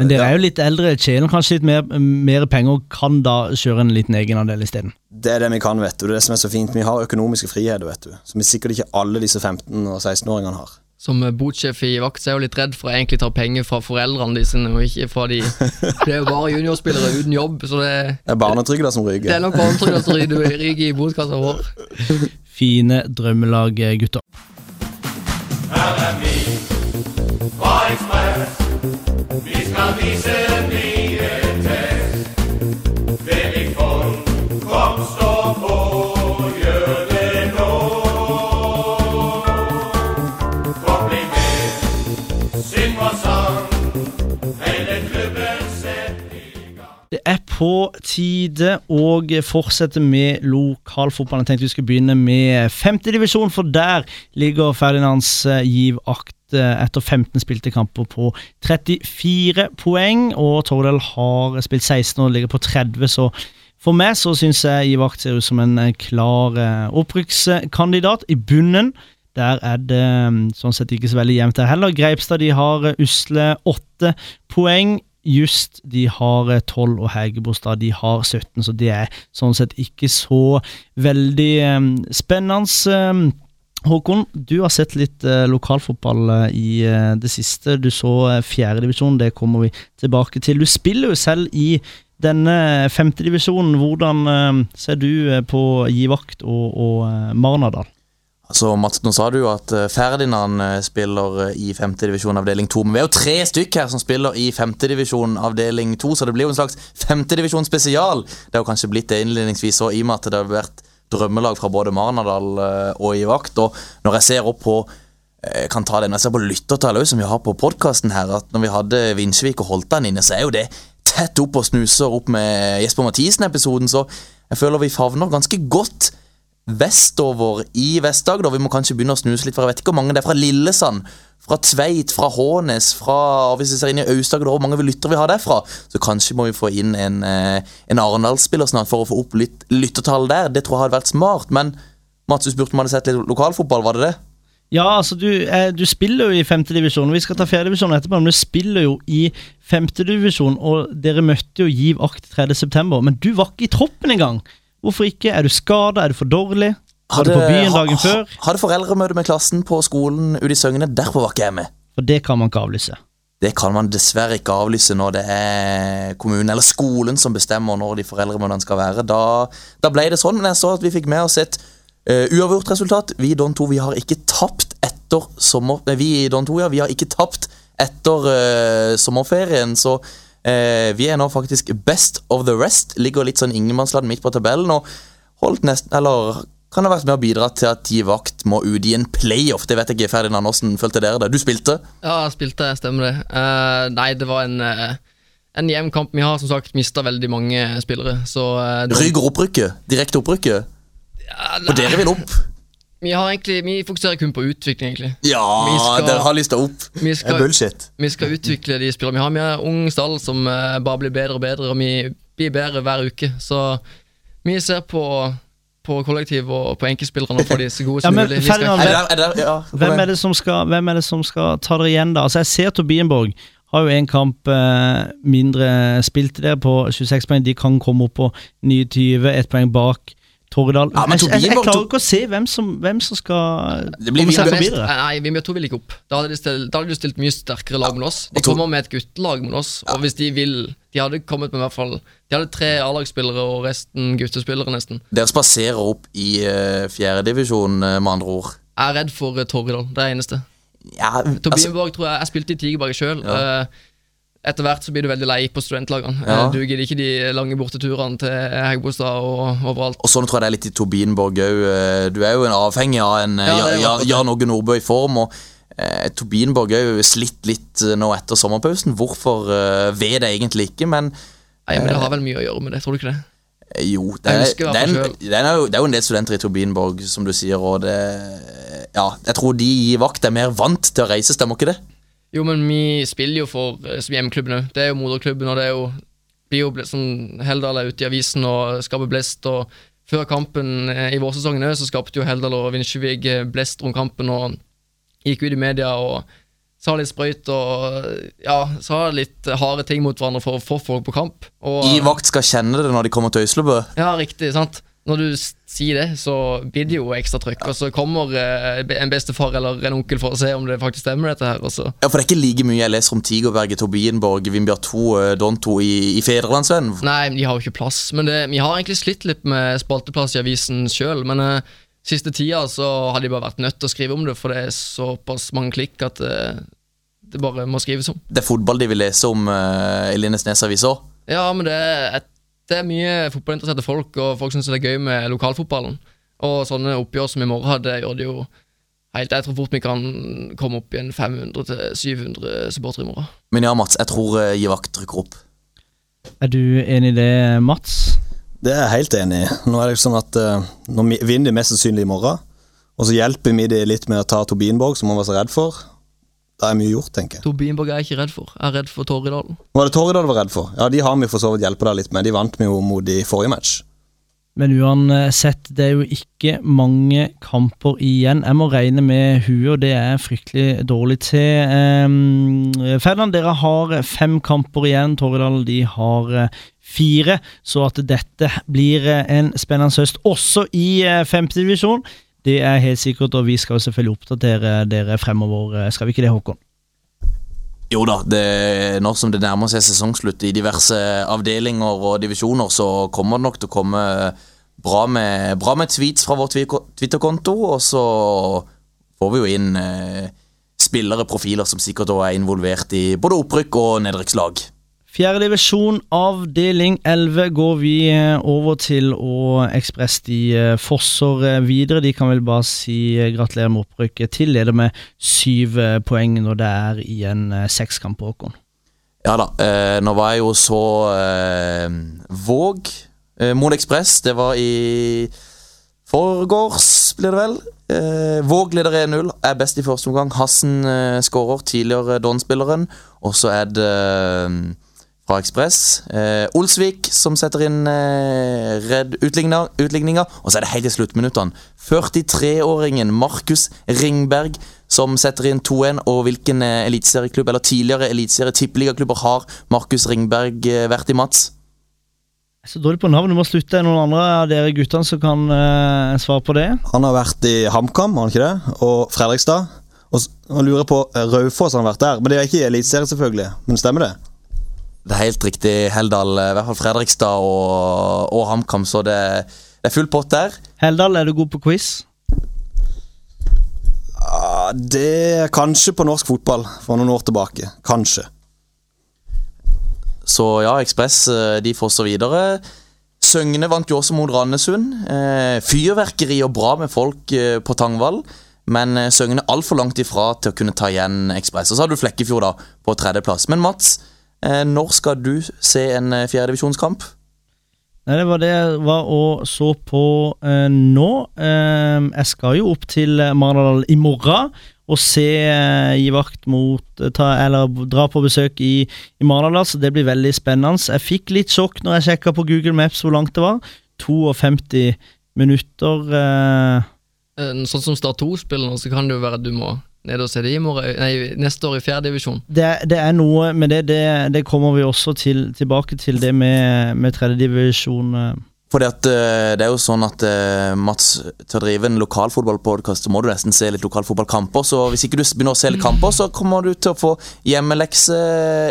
Men dere ja, er jo litt eldre, tjener kanskje litt mer, mer penger og kan da kjøre en liten egenandel isteden. Det er det vi kan, vet du. Det er det som er så fint. Vi har økonomiske friheter, vet du. Som sikkert ikke alle disse 15- og 16-åringene har. Som eh, botsjef i vakt så er jeg jo litt redd for å egentlig ta penger fra foreldrene de sine, og ikke fra de Det er jo bare juniorspillere uten jobb, så det, Det er barnetrygda som ryker. det er nok barnetrygda som ryker i botkassa vår. Fine drømmelag-gutter. Her er Vi skal vise mye på tide å fortsette med lokalfotballen. Jeg tenkte vi skulle begynne med femtedivisjon, for der ligger Ferdinands eh, Giv Akt eh, etter 15 spilte kamper på 34 poeng. Og Tordal har spilt 16 og ligger på 30, så for meg så syns jeg Giv Akt ser ut som en eh, klar opprykkskandidat. I bunnen der er det mm, sånn sett ikke så veldig jevnt der heller. Greipstad de har usle åtte poeng. Just de har eh, 12, og Hegebostad de har 17, så det er sånn sett ikke så veldig eh, spennende. eh. Håkon, du har sett litt eh, lokalfotball eh, i eh, det siste. Du så eh, fjerdedivisjon, det kommer vi tilbake til. Du spiller jo selv i denne femtedivisjonen. Hvordan eh, ser du eh, på Givakt og, og eh, Marnardal? Altså, Mats, nå sa du jo at eh, Ferdinand eh, spiller i i femtedivisjon avdeling 2. Men vi er jo tre stykk her som spiller i femtedivisjon avdeling 2, så det blir jo en slags femtedivisjon spesial. Det har jo kanskje blitt det innledningsvis òg, i og med at det har vært drømmelag fra både Marnardal eh, og i vakt. Og når jeg ser opp på jeg kan ta den, jeg ser på lyttertallet som vi har på podkasten her, at når vi hadde Vinsjevik og Holtan inne, så er jo det tett opp og snuser opp med Jesper Mathisen-episoden, så jeg føler vi favner ganske godt vestover i Vest-Agder. Vi må kanskje begynne å snuse litt, for jeg vet ikke hvor mange det er fra Lillesand, fra Tveit, fra Hånes, fra hvis vi ser inn i Aust-Agder, hvor mange lytter vi har derfra. Så kanskje må vi få inn en, eh, en Arendal-spiller snart for å få opp litt lyttertall der. Det tror jeg hadde vært smart. Men Mats, du spurte om du hadde sett litt lokalfotball, var det det? Ja, altså du, eh, du spiller jo i femtedivisjon. Vi skal ta fjerdedivisjon etterpå, men du spiller jo i femtedivisjon, og dere møtte jo Giv Akt 3.9., men du var ikke i troppen engang. Hvorfor ikke? Er du skada? Er du for dårlig? Var du på byen dagen før? Hadde foreldremøte med klassen på skolen ute i Søgne. Derfor var ikke jeg med. For det kan man ikke avlyse. Det kan man dessverre ikke avlyse når det er kommunen eller skolen som bestemmer når de foreldremøtene skal være. Da, da ble det sånn, men jeg så at vi fikk med oss et uh, uavgjort resultat. Vi i Don 2 vi har ikke tapt etter sommer... Nei, vi i Don 2, ja, vi har ikke tapt etter uh, sommerferien, så eh, vi er nå faktisk best of the rest. Ligger litt sånn ingenmannsland midt på tabellen og holdt nesten Eller kan ha vært med å bidra til at Gi Vakt må ut i en playoff. Det vet jeg ikke, Ferdinand. Hvordan følte dere det? Du spilte? Ja, jeg spilte, stemmer det. Uh, nei, det var en, uh, en jevn kamp. Vi har som sagt mista veldig mange spillere, så uh, det- Ryker opprykket? Direkte opprykket? Ja, Og dere vil opp? Vi har egentlig Vi fokuserer kun på utvikling, egentlig. Ja, skal- dere har lista opp. Vi skal, bullshit. vi skal utvikle de spillerne vi har. Vi har en ung stall som eh, bare blir bedre og bedre, og vi blir bedre hver uke. Så vi ser på, på kollektiv og på enkeltspillerne og for de så gode som mulig. Skal- Ferdinand, Er det, er det, ja, Hvem er, det som skal, hvem er det som skal ta dere igjen, da? Altså Jeg ser Tobienborg har jo en kamp eh, mindre spilt der på 26 poeng. De kan komme opp på 29, ett poeng bak Torredal. Ja, jeg, jeg, jeg klarer ikke å se hvem som, hvem som skal Det blir komme seg forbi det. nei, Vindbjørn 2 vil ikke opp. Da hadde de stilt, da hadde de stilt mye sterkere lag mot oss. De kommer med et guttelag mot oss, og hvis de vil De hadde kommet med i hvert fall De hadde tre A-lagsspillere og resten guttespillere, nesten. Dere spaserer opp i uh, fjerdedivisjon, uh, med andre ord. Jeg er redd for uh, Torridal, det er det eneste. Ja, altså, Tobienborg tror jeg Jeg spilte i Tigerberget sjøl. Etter hvert så blir du veldig lei på studentlagene. Ja. Eh, Du gidder ikke de lange borteturene til Hegbostad og overalt. og sånn tror jeg det er litt i Tobinborg òg. Du er jo en avhengig av en uh, Ja, Jan Åge Nordbø i form. og eh, Tobinborg er jo slitt litt eh, nå etter sommerpausen. Hvorfor eh, vet jeg egentlig ikke, men Nei, men Det har vel mye å gjøre med det, tror du ikke det? eh, jo det er, det, er en, det, er jo, det er jo en del studenter i Tobinborg, som du sier, og det Ja, jeg tror de i vakt er mer vant til å reise, stemmer ikke det? Jo, men vi spiller jo for eh, hjemmeklubben òg. Det er jo moderklubben, og det er jo blir jo sånn Heldal er ute i avisen og skaper blest. og Før kampen eh, i vårsesongen så skapte jo Heldal og Vinsjevik eh, blest rundt kampen og gikk ut i media og sa litt sprøyt og ja, sa litt harde ting mot hverandre for å få folk på kamp. Og, I vakt skal kjenne det når de kommer til Øyslebø. Ja, riktig. sant? Når du sier det, så blir det jo ekstra trøkk. Og så kommer eh, en bestefar eller en onkel for å se om det faktisk stemmer, dette her. Også. Ja, For det er ikke like mye jeg leser om Tigerberget, Tobienborg, Vindbjart 2, uh, Don 2 i, i Fedrelandsvennen. Nei, de har jo ikke plass. Men det, vi har egentlig slitt litt med spalteplass i avisen sjøl. Men uh, siste tida så har de bare vært nødt til å skrive om det, for det er såpass mange klikk at uh, det bare må skrives om. Det er fotball de vil lese om uh, i Lindesnes avis òg. Ja, men det er, et, det er mye fotballinteresserte folk, og folk syns det er gøy med lokalfotballen. Og sånne oppgjør som i morgen, det gjør det jo helt Jeg tror fort vi kan komme opp igjen 500-700 supportere i morgen. Men ja, Mats, jeg tror uh, Gi vakt rykker opp. Er du enig i det, Mats? Det er jeg helt enig i. Nå er det sånn at eh, Nå vinner de mest sannsynlig i morgen, og så hjelper vi de litt med å ta Tobinborg, som han var så redd for. Da er mye gjort, tenker jeg. Tobienborg er jeg ikke redd for. Jeg er redd for Torridalen. Var det Torridal du var redd for? Ja, de har vi for så vidt hjulpet deg litt med. De vant vi jo mot i forrige match. Men uansett, det er jo ikke mange kamper igjen. Jeg må regne med huet, og det er jeg fryktelig dårlig til. Um, Ferdinand, dere har fem kamper igjen. Torridal de har eh, fire. Så at dette blir eh, en spennende høst også i uh, femtedivisjon, det er helt sikkert. Og vi skal jo selvfølgelig oppdatere dere fremover. Skal vi ikke det, Håkon? Jo da, det, når som det nærmer seg sesongslutt i diverse avdelinger og divisjoner, så kommer det nok til å komme bra med, bra med tweets fra vår Twitter-konto, og så får vi jo inn eh, spillere, profiler, som sikkert er involvert i både opprykk og nedrykkslag. Fjerde divisjon, avdeling 11, går vi eh, over til, å Ekspress de eh, fosser eh, videre. De kan vel bare si gratulerer med opprykket til leder med syv poeng når det er igjen en sekskamp på Håkon. Ja da, eh, nå var jeg jo så eh, Våg eh, mot Ekspress. Det var i forgårs, blir det vel. Våg leder 1-0, er best i første omgang. Hassen skårer, tidligere Don-spilleren. Og så er det fra Ekspress eh, Olsvik som setter inn eh, redd utligninger. Og så er det helt i sluttminuttene. 43-åringen Markus Ringberg som setter inn 2-1. Og hvilken eh, eliteserieklubb eller tidligere eliteserie-tippeligaklubber har Markus Ringberg eh, vært i, Mats? Jeg er så dårlig på navn, du må slutte. Noen andre av dere guttene som kan eh, svare på det? Han har vært i HamKam, har han ikke det? Og Fredrikstad. Og og lurer på eh, Raufoss har han vært der. Men det er ikke i Eliteserien, selvfølgelig. Men stemmer det? Det er helt riktig, Heldal. I hvert fall Fredrikstad og, og HamKam, så det, det er full pott der. Heldal, er du god på quiz? Ja, det er kanskje på norsk fotball for noen år tilbake. Kanskje. Så ja, Ekspress eh, de fosser videre. Søgne vant jo også mot Randesund. Eh, fyrverkeri og bra med folk eh, på Tangvall. Men eh, Søgne altfor langt ifra til å kunne ta igjen Ekspress. Og så har du Flekkefjord da på tredjeplass. Men Mats, eh, når skal du se en eh, fjerdedivisjonskamp? Nei, Det var det jeg var og så på eh, nå. Eh, jeg skal jo opp til eh, i morgen og se eh, gi vakt mot eh, ta, Eller dra på besøk i, i Marnardal, så det blir veldig spennende. Jeg fikk litt sjokk når jeg sjekka på Google Maps hvor langt det var. 52 minutter. Eh, Eh, Sånn som Start 2 spiller nå, så kan det jo være at du må ned og se det i morgen, nei, neste år i fjerdedivisjon. det, det er noe med det, det, det kommer vi også til, tilbake til, det med, med tredjedivisjon. Eh. Fordi at eh, det er jo sånn at eh, Mats, til å drive en lokalfotballpodkast, må du nesten se litt lokalfotballkamper. Så hvis ikke du begynner å se litt kamper, så kommer du til å få hjemmelekse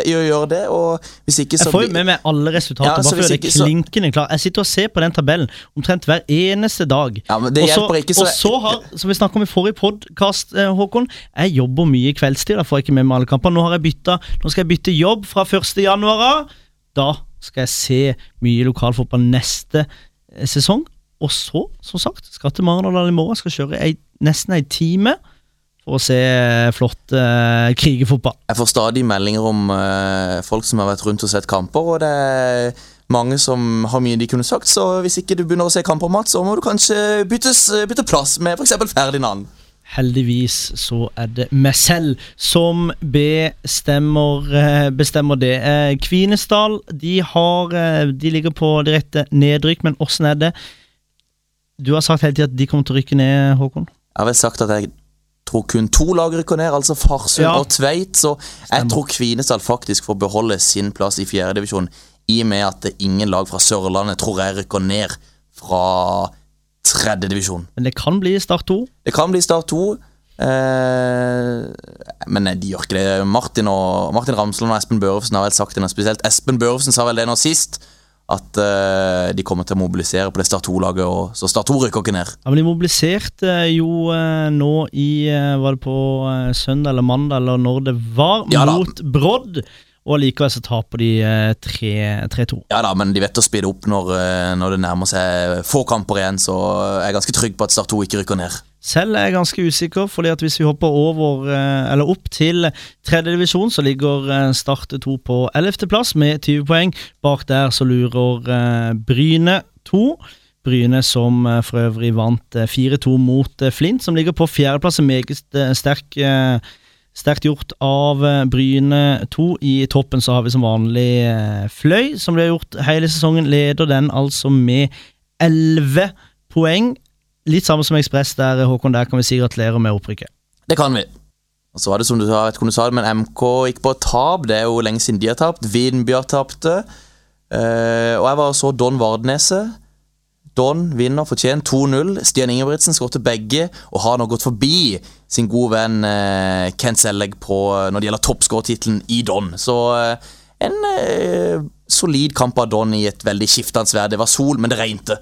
i å gjøre det. Og hvis ikke, så Jeg får jo med meg alle resultater, Ja, bare gjøre det klinkende klart. Jeg sitter og ser på den tabellen omtrent hver eneste dag. Ja, men det hjelper ikke, så- Og så har, som vi snakket om i forrige podkast, Håkon, jeg jobber mye i kveldstid. Da får jeg ikke med meg alle kamper. Nå, har jeg bytta, nå skal jeg bytte jobb fra 1. januar av. Da skal jeg se mye lokalfotball neste eh, sesong. Og så, som sagt, skal til Marendal i morgen. Skal kjøre ei, nesten ei time for å se eh, flott eh, krigerfotball. Jeg får stadig meldinger om eh, folk som har vært rundt og sett kamper, og det er mange som har mye de kunne sagt, så hvis ikke du begynner å se kamper, Mats, så må du kanskje byttes, bytte plass med f.eks. Ferdinand. Heldigvis så er det meg selv som bestemmer, eh, bestemmer det. Eh, Kvinesdal de, har, eh, de ligger på direkte nedrykk, men åssen er det? Du har sagt hele tiden at de kommer til å rykke ned, Håkon. Jeg har vel sagt at jeg tror kun to lag rykker ned, altså Farsund Ja. og Tveit, så jeg Stemmer. tror Kvinesdal faktisk får beholde sin plass i fjerdedivisjon, i og med at det ingen lag fra Sørlandet tror jeg rykker ned fra tredjedivisjon. Men det kan bli Start 2. Det kan bli Start 2. Eh, men de gjør ikke det. Martin, og, Martin Ramsland og Espen Børufsen har vel sagt det nå. Spesielt Espen Børufsen sa vel det nå sist. At eh, de kommer til å mobilisere på det Start 2-laget, så Start 2 rykker ikke ned. Ja, men De mobiliserte jo eh, nå i eh, Var det på eh, søndag eller mandag, eller når det var, Ja mot Brodd. Og likevel så taper de eh, 3 3-2. Ja da, men de vet å speede opp når, eh, når det nærmer seg få kamper igjen, så jeg er ganske trygg på at Start 2 ikke rykker ned. Selv er jeg ganske usikker, fordi at hvis vi hopper over, eh, eller opp til tredje divisjon, så ligger eh, Start 2 på 11. plass med 20 poeng. Bak der så lurer eh, Bryne 2. Bryne som eh, for øvrig vant eh, 4-2 mot eh, Flint, som ligger på fjerdeplass. En Meget eh, sterk eh, Sterkt gjort av eh, Bryne 2. I toppen så har vi som vanlig eh, Fløy, som de har gjort hele sesongen. Leder den altså med 11 poeng. Litt samme som Ekspress der, Håkon. Der kan vi si gratulerer med opprykket. Det kan vi. Og så var det som du sa, vet ikke sa men MK gikk på tap. Det er jo lenge siden de har tapt. Vindbjørn tapte. Uh, og jeg var så Don Vardneset. Don vinner fortjent 2-0. Stian Ingebrigtsen skåret begge og har nå gått forbi sin gode venn eh, Kent Sellegg på, når det gjelder toppskårertittelen i Don. Så eh, en eh, solid kamp av Don i et veldig skiftende vær. Det var sol, men det regnte.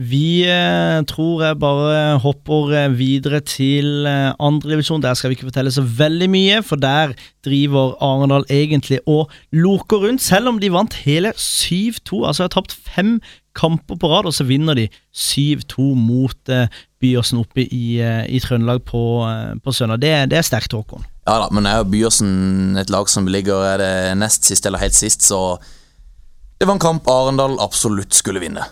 Vi eh, tror jeg bare hopper eh, videre til eh, andredivisjon. Der skal vi ikke fortelle så veldig mye, for der driver Arendal egentlig og loker rundt. Selv om de vant hele 7-2, altså har tapt fem kamper på rad, og så vinner de 7-2 mot eh, Byåsen oppe i, eh, i Trøndelag på, eh, på søndag. Det, det er sterkt, Håkon. Ja da, men er jo Byåsen et lag som ligger er det nest sist eller helt sist, så det var en kamp Arendal absolutt skulle vinne.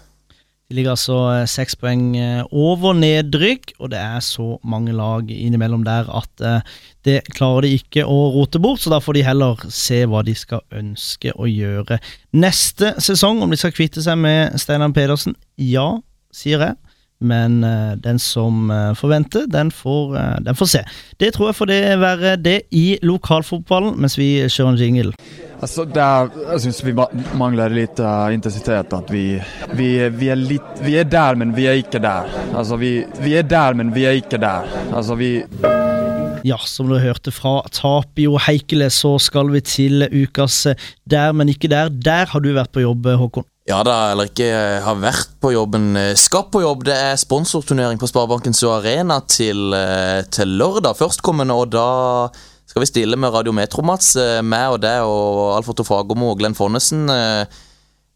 De ligger altså eh, seks poeng eh, over nedrykk, og det er så mange lag innimellom der at eh, det klarer de ikke å rote bort, så da får de heller se hva de skal ønske å gjøre neste sesong. Om de skal kvitte seg med Steinar Pedersen, ja, sier jeg. Men eh, den som eh, forventer, den får, eh, den får se. Det tror jeg får det være det i lokalfotballen, mens vi kjører en jingle. Altså, der, er, jeg syns vi mangler litt uh, intensitet. At vi, vi, vi, er litt, vi er der, men vi er ikke der. Altså, vi, vi er der, men vi er ikke der. Altså, vi Ja, som du hørte fra Tapio Heikele, så skal vi til ukas eh, Der, men ikke der. Der har du vært på jobb, eh, Håkon. Ja da, eller ikke eh, har vært på jobben. Skal på jobb. Det er sponsorturnering på Sparebanken Sør Arena til, til lørdag førstkommende, og da skal vi stille med Radio Metro, Mats. eh, Meg og deg og Alf Otto Fagermo og Glenn Fonnesen.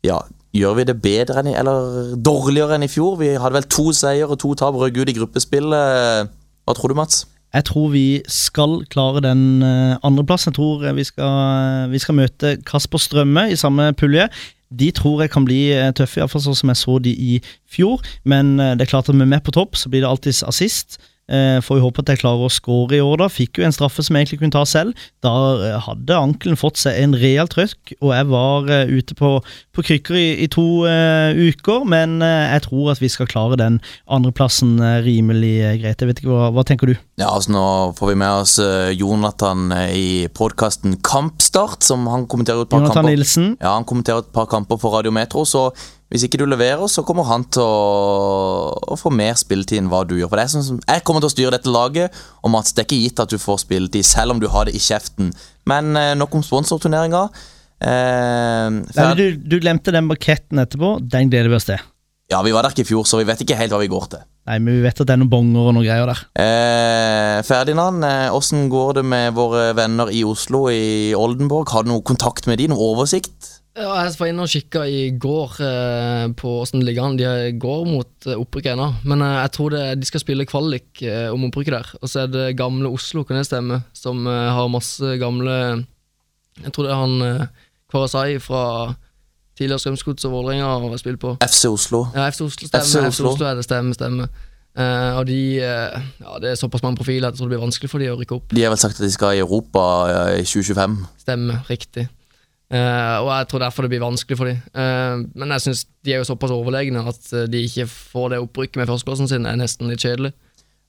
Ja, Gjør vi det bedre enn i, eller dårligere enn i fjor? Vi hadde vel to seier og to tap, røk ut i gruppespillet. Hva tror du, Mats? Jeg tror vi skal klare den uh, andreplassen. Jeg tror vi skal, vi skal møte Kasper Strømme i samme pulje. De tror jeg kan bli eh, tøffe, iallfall sånn som jeg så de i fjor. Men eh, det er klart at med med på topp, så blir det alltids assist. Eh, får vi håpe at jeg klarer å score i år, da. Fikk jo en straffe som jeg egentlig kunne ta selv. Da eh, hadde ankelen fått seg en real trøkk, og jeg var eh, ute på, på krykker i, i to eh, uker. Men eh, jeg tror at vi skal klare den andreplassen rimelig greit. Jeg vet ikke, hva, hva tenker du? Ja, altså Nå får vi med oss Jonathan i podkasten Kampstart, som han kommenterer et par Jonathan kamper. Nilsen. Ja, Han kommenterer et par kamper for Radio Metro, så hvis ikke du leverer, så kommer han til å, å få mer spilletid enn hva du gjør. For det er sånn som, Jeg kommer til å styre dette laget, og Mats, det er ikke gitt at du får spilletid, selv om du har det i kjeften. Men eh, nok om sponsorturneringa. Eh, du, du glemte den baketten etterpå. Den gleder vi oss til. ja, vi var der ikke i fjor, så vi vet ikke helt hva vi går til. Nei, men vi vet at det er noen bonger og noen greier der. Eh, Ferdinand, eh, hvordan går det med våre venner i Oslo, i Oldenborg? Har du noe kontakt med de, noe oversikt? Ja, jeg var inne og kikka i går eh, på åssen det ligger an. De går mot eh, opprykket ennå, men eh, jeg tror det, de skal spille kvalik eh, om opprykket der. Og så er det gamle Oslo, kan det stemme, som eh, har masse gamle Jeg tror det er han eh, Kvarasai fra tidligere Strømsgods og Vålerenga har spilt på. FC Oslo. Ja, FC Oslo stemmer. FC FC Oslo. Oslo, er det stemme, stemme. Uh, og de uh, Ja, det er såpass mange profiler at jeg tror det blir vanskelig for de å rykke opp. De har vel sagt at de skal i Europa uh, i 2025. Stemme, riktig. Eh, og jeg tror derfor det blir vanskelig for dem. men jeg syns de er jo såpass overlegne at eh, de ikke får det opprykket med førsteplassen sin, er nesten litt kjedelig.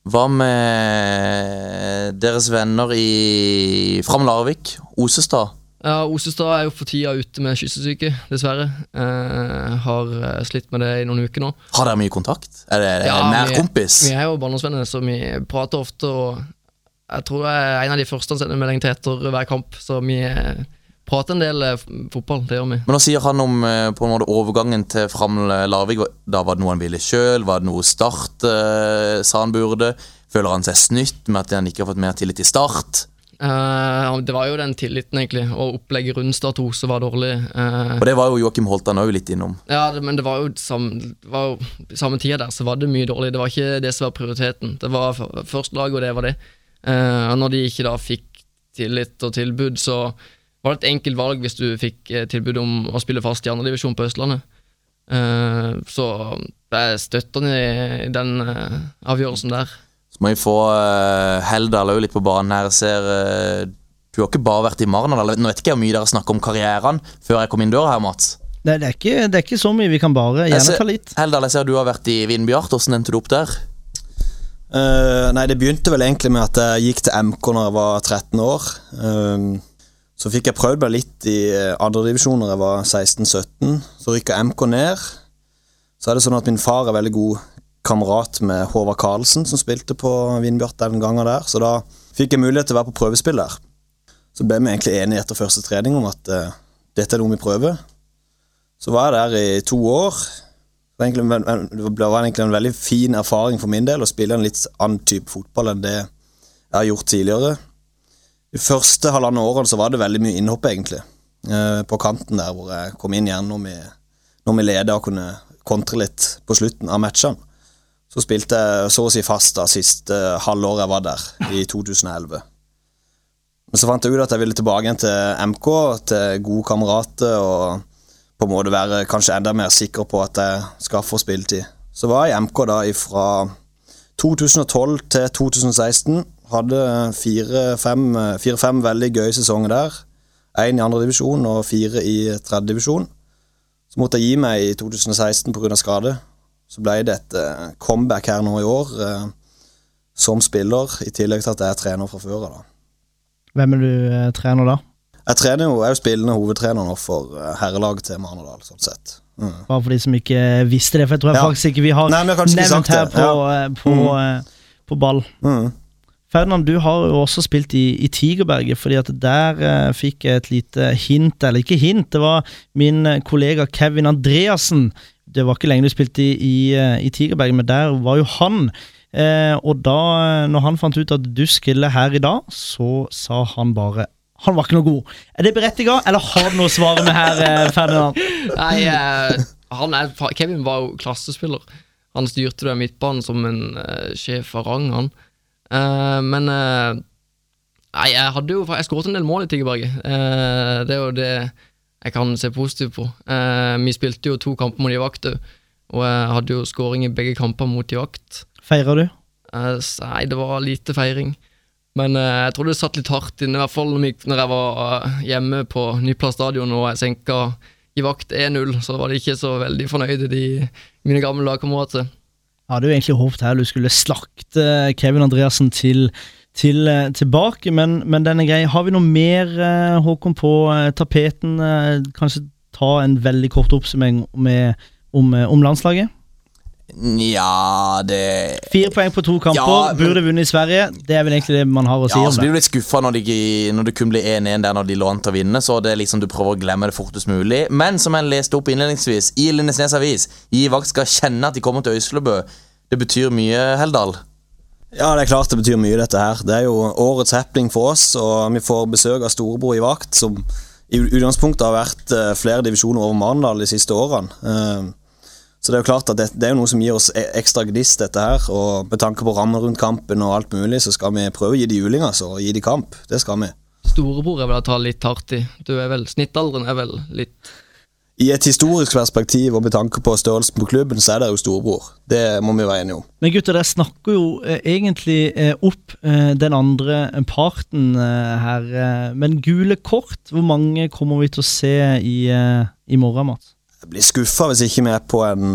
Hva med deres venner i Fram Larvik? Osestad? Ja, Osestad er jo for tida ute med kyssesyke, dessverre. Eh, har eh, slitt med det i noen uker nå. Har dere mye kontakt? Er det Ja, nær vi- kompis? Vi er jo barndomsvenner, så vi prater ofte, og jeg tror jeg er en av de første han sender melding til etter hver kamp, så vi eh, prater en del eh, fotball, det gjør vi. Men hva sier han om eh, på en måte overgangen til Fram Larvik? Da Var det noe han ville sjøl? Var det noe Start eh, sa han burde? Føler han seg snytt med at han ikke har fått mer tillit i Start? Uh, det var jo den tilliten, egentlig, og opplegget rundt Start 2 som var dårlig. Uh, Og det var jo Joakim Holtan òg litt innom. Ja, det, men det var jo samme, var jo, samme tida der så var det mye dårlig. Det var ikke det som var prioriteten. Det var f- førstelaget, og det var det. Uh, og når de ikke da fikk tillit og tilbud, så var det et enkelt valg hvis du fikk eh, tilbud om å spille fast i andredivisjon på Østlandet. Eh, så jeg støtter den i den eh, avgjørelsen der. Så må vi få uh, Heldal òg litt på banen her. Jeg ser Du har ikke bare vært i Marnardal. Nå vet ikke jeg hvor mye dere snakker om karrieren før jeg kom inn døra her, Mats. Det, det, er ikke, det er ikke så mye. Vi kan bare Jeg gjerne ser- ta litt. Heldal, jeg ser du har vært i Vindbjart. Hvordan endte du opp der? Uh, nei, det begynte vel egentlig med at jeg gikk til MK når jeg var 13 år. Um, så fikk jeg prøvd meg litt i eh, andredivisjon når jeg var 16-17. Så rykka MK ned. Så er det sånn at min far er veldig god kamerat med Håvard Karlsen, som spilte på Vindbjart den gangen der. Så da fikk jeg mulighet til å være på prøvespill der. Så ble vi egentlig enige etter første trening om at uh, dette er noe vi prøver. Så var jeg der i to år. Det var, egentlig, en- en- det var egentlig en veldig fin erfaring for min del å spille en litt annen type fotball enn det jeg har gjort tidligere. De første halvannet årene så var det veldig mye innhopp, egentlig. Eh, på kanten der hvor jeg kom inn igjen når vi, når vi leda og kunne kontre litt på slutten av matchene. Så spilte jeg så å si fast da siste halvåret jeg var der, i 2011. Men så fant jeg ut at jeg ville tilbake igjen til MK, til gode kamerater og på en måte være kanskje enda mer sikker på at jeg skal få spilletid. Så var jeg i MK da fra 2012 til 2016. Hadde fire-fem fire, veldig gøye sesonger der. Én i andredivisjon og fire i tredjedivisjon. Så måtte jeg gi meg i 2016 pga. skade. Så ble det et eh, comeback her nå i år eh, som spiller, i tillegg til at jeg er trener fra før av. Hvem er du eh, trener da? Jeg trener jo, jeg er jo spillende hovedtrener nå for herrelaget til Marnardal, sånn sett. Mm. Bare for de som ikke visste det, for jeg tror jeg Ja. faktisk ikke vi har Nei, jeg nevnt sagt her på, Ja. på, eh, på ball. Mm. Ferdinand, du har jo også spilt i, i Tigerberget, fordi at der eh, fikk jeg et lite hint, eller ikke hint, det var min kollega Kevin Andreassen. Det var ikke lenge du spilte i, i, eh, i Tigerberget, men der var jo han. Eh, og da, eh, når han fant ut at du skulle her i dag, så sa han bare han var ikke noe god. Er det berettiget, eller har du noe å svare med her, eh, Ferdinand? Nei, eh, er, Kevin var jo klassespiller. Han styrte det midtbanen som en sjef av rang, han. Eh, men uh, Nei, jeg hadde jo Jeg skåret en del mål i Tigerberget. Uh, det er jo det jeg kan se positivt på. Eh, vi spilte jo to kamper mot Givakt òg, og jeg hadde jo skåring i begge kamper mot Givakt. Feirer du? Eh, Nei, det var lite feiring. Men eh, jeg tror det satt litt hardt inne, i hvert fall når jeg var eh, hjemme på Nyplass stadion og jeg senka i vakt 1-0, så var de ikke så veldig fornøyde, de mine gamle lagkamerater. Jeg hadde jo egentlig håpet her du skulle slakte Kevin Andreassen til, til eh, tilbake, men, men den er grei. Har vi noe mer, eh, Håkon, på eh, tapeten? Kanskje ta en veldig kort oppsummering om, eh, om landslaget? Nja, det Fire poeng på to kamper, Ja, men- burde vunnet i Sverige. Det er vel egentlig det man har å si Ja, om så det. blir du litt skuffa når, de- når det kun blir 1-1 der når de lå an til å vinne. Så det er liksom du prøver å glemme det fortest mulig. Men som jeg leste opp innledningsvis, i Lindesnes Avis Givak skal kjenne at de kommer til Øyslebø. Det betyr mye, Heldal. Ja, det er klart det betyr mye, dette her. Det er jo årets happening for oss, og vi får besøk av storebror i vakt, som i utgangspunktet har vært eh, flere divisjoner over Marendal de siste årene. Så det er jo klart at det, det er jo noe som gir oss e- ekstra gnist, dette her. Og med tanke på rammer rundt kampen og alt mulig, så skal vi prøve å gi de juling, altså. Og gi de kamp. Det skal vi. Storebror er vel å ta litt hardt i. Du er vel, Snittalderen er vel litt I et historisk perspektiv og med tanke på størrelsen på klubben, så er det jo storebror. Det må vi være enige om. Men gutter, dere snakker jo eh, egentlig eh, opp eh, den andre parten her. Men gule kort, hvor mange kommer vi til å se i, i morgen, Mats? Jeg blir skuffa hvis ikke vi er på en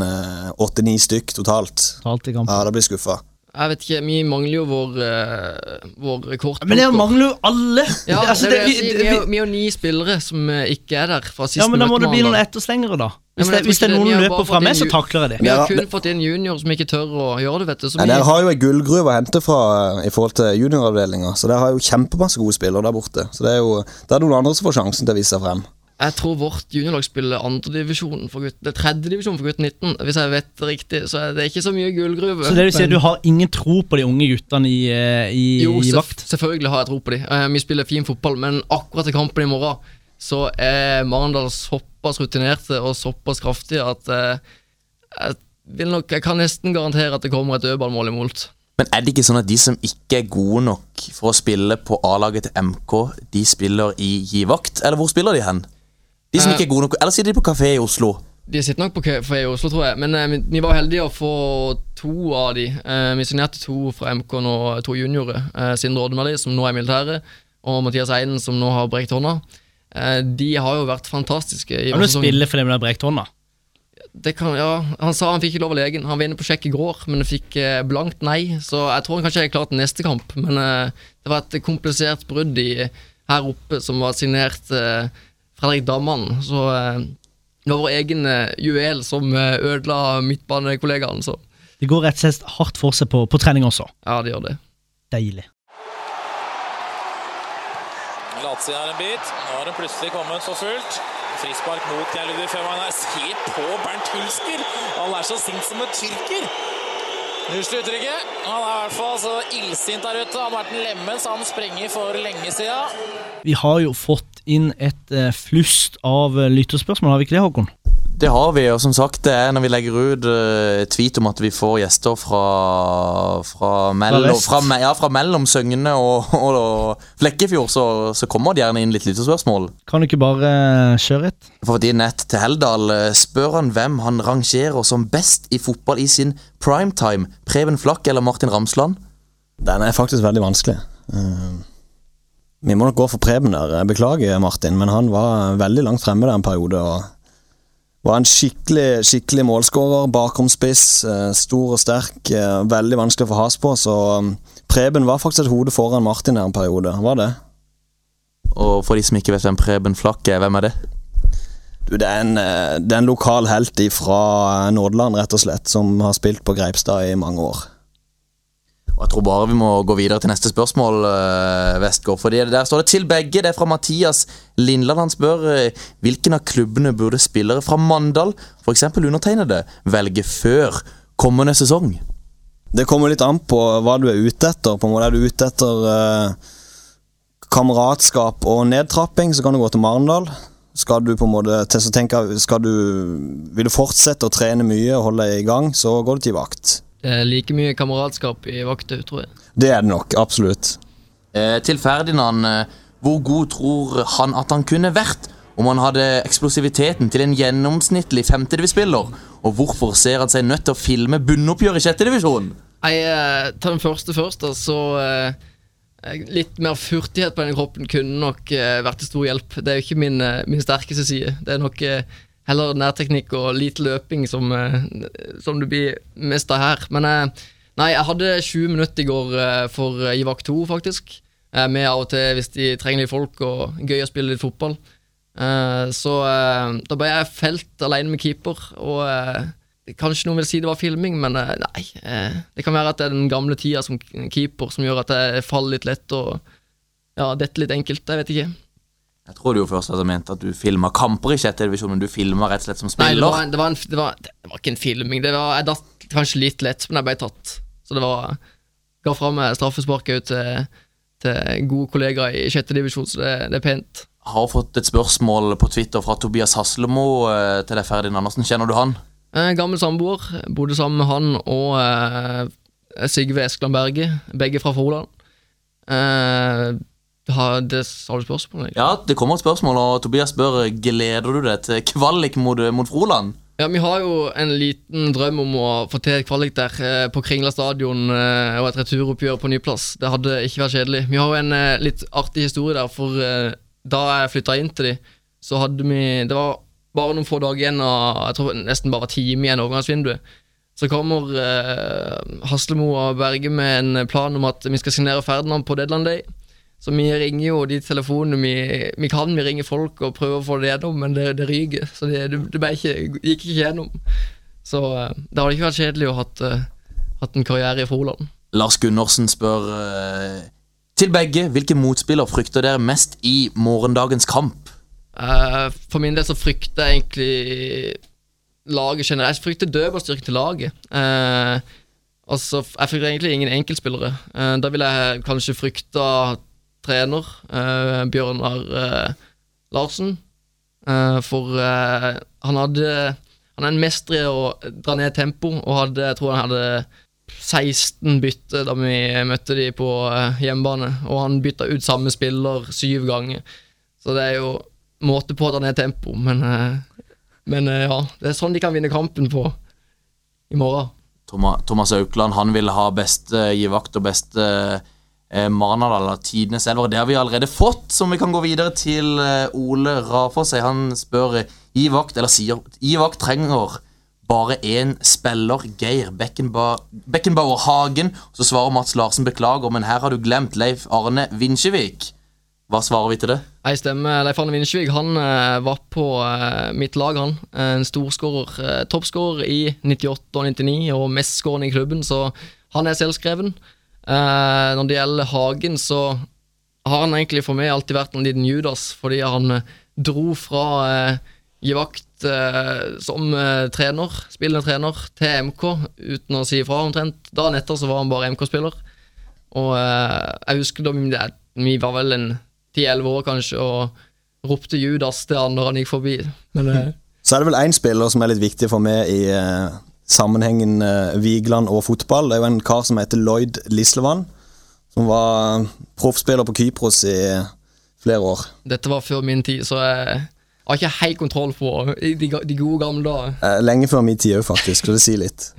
åtte-ni stykk totalt. Totalt i kampen. Ja, da blir jeg skuffa. Jeg vet ikke, vi mangler jo vår, uh, vår rekord. Men det mangler jo alle! Ja, Altså, det, det det- vi- vi, er vi er jo ni spillere som eh, ikke er der fra sist Ja, men da må det bli noen etterslengere, da. Hvis, ja, det, hvis det er noen løper fra meg, så takler jeg det. Vi har kun fått inn junior som ikke tør å gjøre det, vet du. Så Ja, Dere har jo ei gullgruve å hente fra eh, i forhold til junioravdelinga, så dere har jo kjempemasse gode spillere der borte. Så det er jo det er noen andre som får sjansen til å vise seg frem. Jeg tror vårt juniorlag spiller andredivisjon for gutten det tredjedivisjon for gutten 19, hvis jeg vet det riktig. Så er det ikke så mye gullgruve. Så det vil si at men- du har ingen tro på de unge guttene i, eh, i, Jo, i vakt? Jo, selvfølgelig har jeg tro på de. Eh, vi spiller fin fotball, men akkurat til kampen i morgen så er Marendal såpass rutinerte og såpass kraftige at eh, jeg vil nok Jeg kan nesten garantere at det kommer et dødballmål imot. Men er det ikke sånn at de som ikke er gode nok for å spille på A-laget til MK, de spiller i Givakt? Eller hvor spiller de hen? De som Eh. ikke er gode nok Eller sitter de på kafé i Oslo? De sitter nok på kafé i Oslo, tror jeg. Men eh, vi, vi var heldige å få to av de. Eh, vi signerte to fra MK nå, to juniorer. Eh, Sindre Oddemali, som nå er i militæret, og Mathias Eiden, som nå har brekt hånda. Eh, de har jo vært fantastiske. i Kan du vårsesongen. spille for dem med brekt hånda? Det kan, ja, Han sa han fikk ikke lov av legen. Han var inne på sjekk i går, men fikk eh, blankt nei. Så jeg tror han kanskje er klar til neste kamp. Men eh, det var et komplisert brudd i, her oppe som var signert eh, Fredrik Dammann. Så eh, det var vår egen eh, juvel som eh, ødela midtbanekollegaen. Så Det går rett og slett hardt for seg på, på trening også. ja, det gjør det. Deilig. Lazio er en bit. Nå har den plutselig kommet for fullt. Frispark mot Geir Ludvig Føhmann her. Se på Bernt Hulsker! Han er så sint som en tyrker. Nussel uttrykket. Han er i hvert fall så illsint der ute. Han har vært en lemen, så han sprenger for lenge siden. Vi har jo fått inn et eh, flust av eh, lytterspørsmål, har vi ikke det, Håkon? Det har vi, og som sagt, det er når vi legger ut uh, tweet om at vi får gjester fra Fra, mellom, fra, ja, fra mellom Søgne og, og, og Flekkefjord, så, så kommer det gjerne inn litt lytterspørsmål. Kan du ikke bare kjøre et? For inn et til Heldal spør han hvem han rangerer som best i fotball i sin primetime. Preben Flakk eller Martin Ramsland? Den er faktisk veldig vanskelig. Eh, vi må nok gå for Preben der. Jeg beklager, Martin, men han var veldig langt fremme der en periode. og var en skikkelig skikkelig målskårer, bakromspiss, eh, stor og sterk. eh, Veldig vanskelig å få has på, så um, Preben var faktisk et hode foran Martin der en periode. Var det. Og for de som ikke vet hvem Preben Flakk er, hvem er det? Du, det, er en, eh, det er en lokal helt fra Nådeland, rett og slett, som har spilt på Greipstad i mange år. Jeg tror bare vi må gå videre til neste spørsmål, uh, Vestgård. Fordi der står det til begge. Det er fra Mathias Lindland. Han spør eh, hvilken av klubbene burde spillere fra Mandal, f.eks. undertegnede, velge før kommende sesong? Det kommer litt an på hva du er ute etter. På en måte Er du ute etter eh, kameratskap og nedtrapping, så kan du gå til Marendal. skal du på en måte tenker skal du, Vil du fortsette å trene mye og holde deg i gang, så går du til vakt. Det er like mye kameratskap i vakta, tror jeg. Det er det nok, absolutt. Eh, til Ferdinand, eh, hvor god tror han at han kunne vært om han hadde eksplosiviteten til en gjennomsnittlig femtedivisspiller? Og hvorfor ser han seg nødt til å filme bunnoppgjør i sjettedivisjon? Jeg eh, tar den første først, da, så eh, Litt mer furtighet på denne kroppen kunne nok eh, vært til stor hjelp. Det er jo ikke min, eh, min sterkeste side. Det er nok eh, heller nærteknikk og lite løping som, eh, som det blir mest her. Men eh, nei, jeg hadde 20 minutter i går eh, for Ivak 2, faktisk. Med av og til hvis de trenger litt folk og gøy å spille litt fotball. Så da ble jeg felt alene med keeper, og Kanskje noen vil si det var filming, men nei. Det kan være at det er den gamle tida som keeper som gjør at jeg faller litt lett og ja, detter litt enkelt. Jeg vet ikke. Jeg tror du jo først hadde ment at du filma kamper i sjettedivisjon, men du filma rett og slett som Nei, det spiller. var, en- det, var en, det, var, det var ikke en filming. Det var, jeg datt kanskje litt lett, men jeg ble tatt. Så det var Ga fra meg straffesparket ut til, til gode kollegaer i sjette divisjon, så det, det er pent. Har fått et spørsmål på Twitter fra Tobias Haslemo eh, til deg, Ferdinand. Andersen. kjenner du han? Eh, gammel samboer. Bodde sammen med han og eh, Sigve Eskeland Berge, begge fra Froland. Eh, har det har du spørsmål? egentlig? Ja, det kommer et spørsmål, og Tobias spør gleder du deg til kvalik mot, mot Froland. Ja, Vi har jo en liten drøm om å få til kvalik der eh, på Kringla stadion eh, og et returoppgjør på ny plass. Det hadde ikke vært kjedelig. Vi har jo en eh, litt artig historie der, for eh, da jeg flytta inn til de, så hadde vi Det var bare noen få dager igjen av Jeg tror nesten bare time igjen av overgangsvinduet. Så kommer eh, Haslemo og Berge med en plan om at vi skal signere Ferdinand på Deadland day. Så vi ringer jo de telefonene vi, vi kan, vi ringer folk og prøver å få det gjennom, men det, det ryker. Så det, det, det ikke, gikk ikke gjennom. Så eh, det hadde ikke vært kjedelig å hatt, eh, hatt en karriere i Froland. Lars Gundersen spør eh, til begge hvilke motspiller frykter dere mest i morgendagens kamp? For min del så frykter jeg egentlig laget generelt. Jeg frykter dødballstyrken til laget. Eh, altså, jeg frykter egentlig ingen enkeltspillere. Eh, da vil jeg kanskje frykte trener eh, Bjørnar eh, Larsen. Eh, for eh, han hadde Han er en mester i å dra ned tempo, og hadde, jeg tror han hadde 16 bytte da vi møtte de på eh, hjemmebane. Og han bytta ut samme spiller syv ganger. Så det er jo måte på å dra ned tempo, men, eh, men ja. Det er sånn de kan vinne kampen på i morgen. Thomas, Aukland han vil ha beste givakt og beste eh, Marnardal av tidenes elver. Det har vi allerede fått, som vi kan gå videre til eh, Ole Rafoss. Han spør Ivakt, eller sier Ivakt trenger bare én spiller, Geir Beckenba Beckenbauer Hagen. Så svarer Mats Larsen beklager, men her har du glemt Leif Arne Vinsjevik. Hva svarer vi til det? Jeg stemmer. Leif Arne Vinsjevik han eh, var på mitt lag, han. En storskårer. Toppskårer i 98 og 99, og mestskårende i klubben, så han er selvskreven. Eh, når det gjelder Hagen, så har han egentlig for meg alltid vært en liten Judas, fordi han eh, dro fra eh, Givakt eh, som eh, trener, spillende trener, til MK uten å si ifra omtrent. Dagen etter så var han bare MK-spiller. Og eh, jeg husker da vi, vi var vel en 10-11 år kanskje, og ropte Judas til han når han gikk forbi. Men eh, Så er det vel én spiller som er litt viktig for meg i eh, sammenhengen eh, Vigeland og fotball. Det er jo en kar som heter Lloyd Lislevan. Som var proffspiller på Kypros i flere år. dette var før min tid, så jeg har ikke helt kontroll på de, de gode gamle dager. Eh, lenge før min tid òg, faktisk, så det sier litt.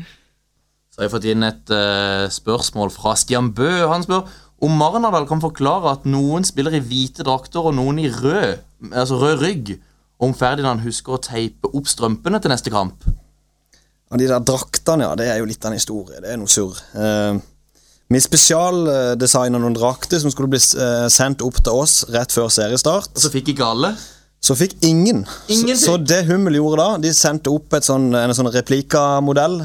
Så har jeg fått inn et uh, spørsmål fra Stian Bø. Han spør om Marnardal kan forklare at noen spiller i hvite drakter og noen i rød, altså rød rygg. Om Ferdinand husker å teipe opp strømpene til neste kamp. Og de der draktene, ja, det er jo litt av en historie. Det er noe surr. Eh, vi spesialdesigna noen drakter som skulle bli eh, sendt opp til oss rett før seriestart. Og så fikk ikke alle. Så fikk ingen. Ingenting. Så, så det Hummel gjorde da, de sendte opp et sånn, en sånn replikamodell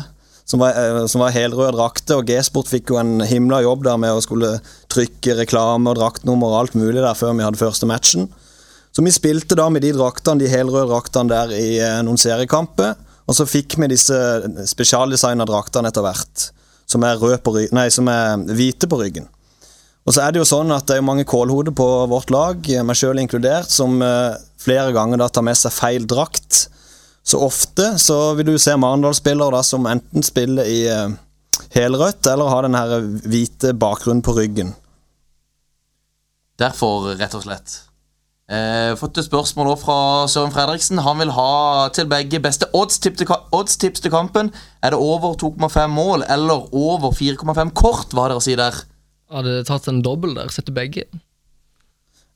som var, eh, som var helrøde drakter, og G-sport fikk jo en himla jobb der med å skulle trykke reklame og draktnummer og alt mulig der før vi hadde første matchen. Så vi spilte da med de draktene, de helrøde draktene der i eh, noen seriekamper, og så fikk vi disse spesialdesigna draktene etter hvert, som er, på ryggen, nei, som er hvite på ryggen. Og så er det jo sånn at det er mange kålhoder på vårt lag, meg sjøl inkludert, som eh, flere ganger da tar med seg feil drakt. Så ofte så vil du se Marendal-spillere som enten spiller i eh, helrødt eller har den hvite bakgrunnen på ryggen. Derfor, rett og slett. Fått et spørsmål fra Søren Fredriksen. Han vil ha til begge beste oddstips til, ka- til kampen. Er det over 2,5 mål eller over 4,5 kort? Hva dere å si der? Hadde tatt en dobbel der, setter begge.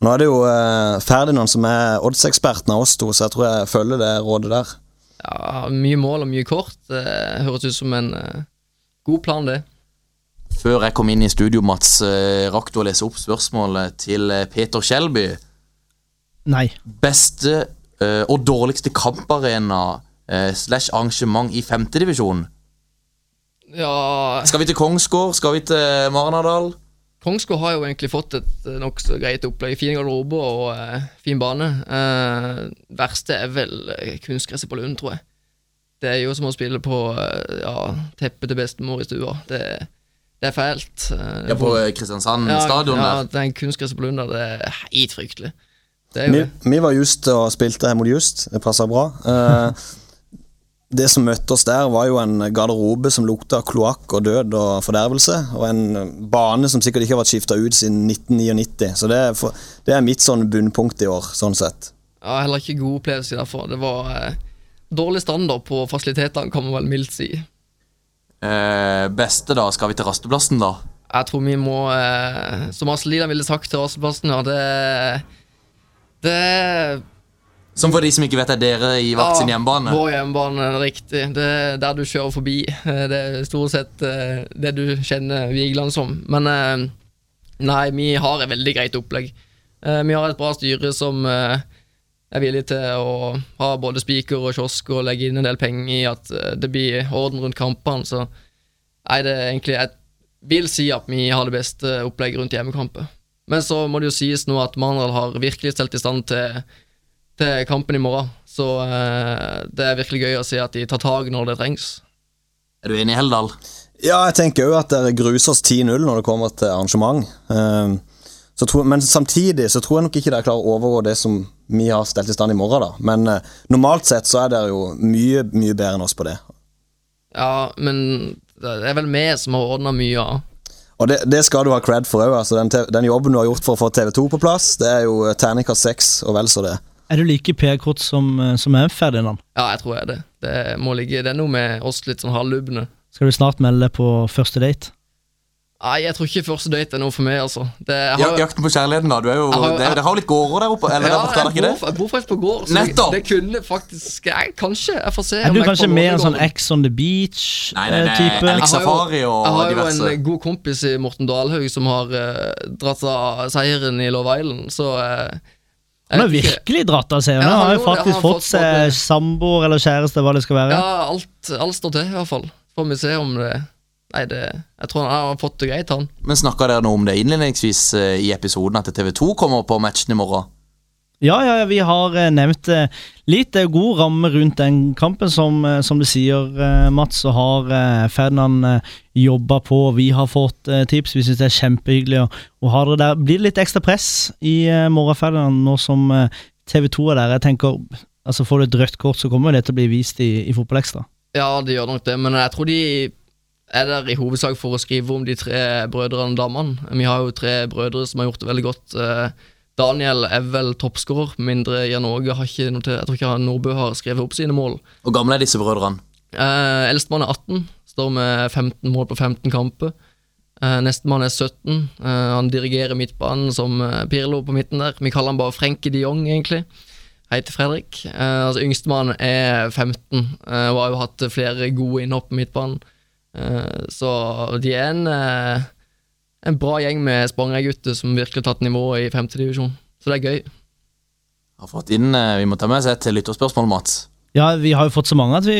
Nå er det jo eh, Ferdinand som er oddseksperten av oss to, så jeg tror jeg følger det rådet der. Ja, Mye mål og mye kort. Det høres ut som en eh, god plan, det. Før jeg kom inn i studio, Mats, eh, rakk du å lese opp spørsmålet til eh, Peter Skjelby. Nei. Beste uh, og dårligste kamparena uh, slash arrangement i femtedivisjon? Ja Skal vi til Kongsgård? Skal vi til Marnardal? Kongsgård har jo egentlig fått et eh, nokså greit opplegg. Fin garderobe og uh, fin bane. Uh, verste er vel eh, kunstgresset på Lund, tror jeg. Det er jo som å spille på uh, ja, teppet til bestemor i stua. Det, det er fælt. Eh, Ja, på eh, Kristiansand ja, stadion ja, der. den kunstgresset på Lund der, det er helt fryktelig. Det er jo Vi, vi var just og spilte her mot Just. Det passa bra. Eh, det som møtte oss der, var jo en garderobe som lukta kloakk og død og fordervelse. Og en bane som sikkert ikke har vært skifta ut siden 1999. Så det er, for, det er mitt sånn bunnpunkt i år, sånn sett. Ja, heller ikke god opplevelse derfor. Det var eh, dårlig standard på fasilitetene, kan man vel mildt si. Eh, beste, da? Skal vi til rasteplassen, da? Jeg tror vi må, eh, som Aslida ville sagt til rasteplassen, ja, det Det Som for de som ikke vet, er dere i vakt sin hjemmebane. Vår hjemmebane, riktig. Det er der du kjører forbi. Eh, Det er stort sett eh, det du kjenner Vigeland som. Men eh, nei, vi har et veldig greit opplegg. Eh, Vi har et bra styre som eh, er villig til å ha både spiker og kiosk og legge inn en del penger i at eh, det blir orden rundt kampene. Så nei, det er egentlig Jeg vil si at vi har det beste opplegget rundt hjemmekamper. Men så må det jo sies nå at Mandal har virkelig stelt i stand til, til kampen i morgen. Så eh, det er virkelig gøy å se at de tar tak når det trengs. Er du enig, Heldal? Ja, jeg tenker òg at dere gruser oss 10-0 når det kommer til arrangement. Eh, så tror, men samtidig så tror jeg nok ikke dere klarer å overgå det som vi har stelt i stand i morgen. da. Men eh, normalt sett så er dere jo mye, mye bedre enn oss på det. Ja, men det er vel vi som har ordna mye av. Og det, det skal du ha cred for òg. Altså, den, den jobben du har gjort for å få TV2 på plass, det er jo terningkast seks og vel så det. Er du like PR-kort som, eh, som er Ferdinand? Ja, jeg tror jeg det. Det må ligge Det er noe med oss litt sånn halvlubne. Skal du snart melde deg på første date? Nei, jeg tror ikke første date er noe for meg, altså. Det, jeg har, jakten på kjærligheten, da. Du er jo, Jeg har- det, Dere har jo litt gårder der oppe. Eller ja, der borte, er det jeg, ikke det? bor, jeg bor faktisk på gård, så Nettopp! det kunne faktisk jeg, Kanskje. Jeg får se. Er om du jeg kanskje mer en sånn Ex on the Beach-type? Nei, nei, nei, beach-type? Alex Jeg har Safari og Jeg har jo en god kompis i Morten Dalhaug som har uh, dratt av seieren i Love Island, så uh, Han har virkelig dratt av seg. Han Ja, har jo faktisk har fått fått seg samboer eller kjæreste, hva det skal være. Ja, alt, alt står til, i hvert fall. Får vi se om det Nei, det Jeg tror han har fått det greit, han. Men snakka dere noe om det innledningsvis eh, i episoden, at TV2 kommer på matchen i morgen? Ja, ja, vi har eh, nevnt det litt. Det er god ramme rundt den kampen. Som, eh, som du sier, eh, Mats, så har eh, Ferdinand eh, jobba på. Vi har fått eh, tips. Vi syns det er kjempehyggelig å, å ha dere der. Blir det litt ekstra press i eh, morgen, Ferdinand, nå som eh, TV2 er der? Jeg tenker, altså Får du et rødt kort, så kommer det til å bli vist i, i Fotballekstra. Ja, det gjør nok det, men jeg tror de er der i hovedsak for å skrive om de tre brødrene og damene. Vi har jo tre brødre som har gjort det veldig godt. Eh, Daniel er vel toppskårer, mindre Jan Åge har ikke noe til Jeg tror ikke Nordbø har skrevet opp sine mål. Hvor gamle er disse brødrene? Eh, Eldstemann er 18, står med 15 mål på 15 kamper. Eh, Nestemann er 17. Eh, han dirigerer midtbanen som eh, Pirlo på midten der. Vi kaller han bare Frenke de Jong, egentlig. Hei til Fredrik. Eh, altså Yngstemann er 15 eh, og har jo hatt flere gode innhopp på midtbanen. Eh, så de er en, eh, en bra gjeng med Spangereid-gutter som virkelig har tatt nivået i femtedivisjon. Så det er gøy. Har fått inn, eh, Vi må ta med oss et lytterspørsmål, Mats. Ja, vi har jo fått så mange at vi,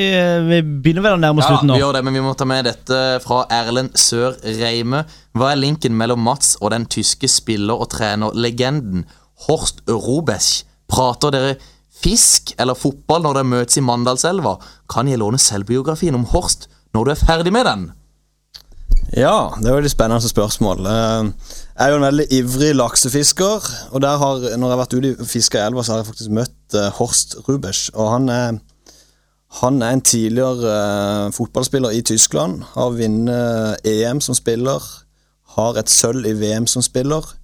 vi begynner vel å nærme oss Ja, slutten nå. vi gjør det, men vi må ta med dette fra Erlend Sør Reime. Hva er linken mellom Mats og den tyske spiller- og trenerlegenden Horst Robesch? Prater dere fisk eller fotball når dere møtes i Mandalselva? Kan jeg låne selvbiografien om Horst når du er ferdig med den? Ja, det er veldig spennende spørsmål. Eh, Jeg er jo en veldig ivrig laksefisker, og der har, når jeg har vært ute og fiska i elva, så har jeg faktisk møtt eh, Horst Rubesch. Og han er, han er en tidligere eh, fotballspiller i Tyskland. Har vunnet EM som spiller, har et sølv i VM som spiller.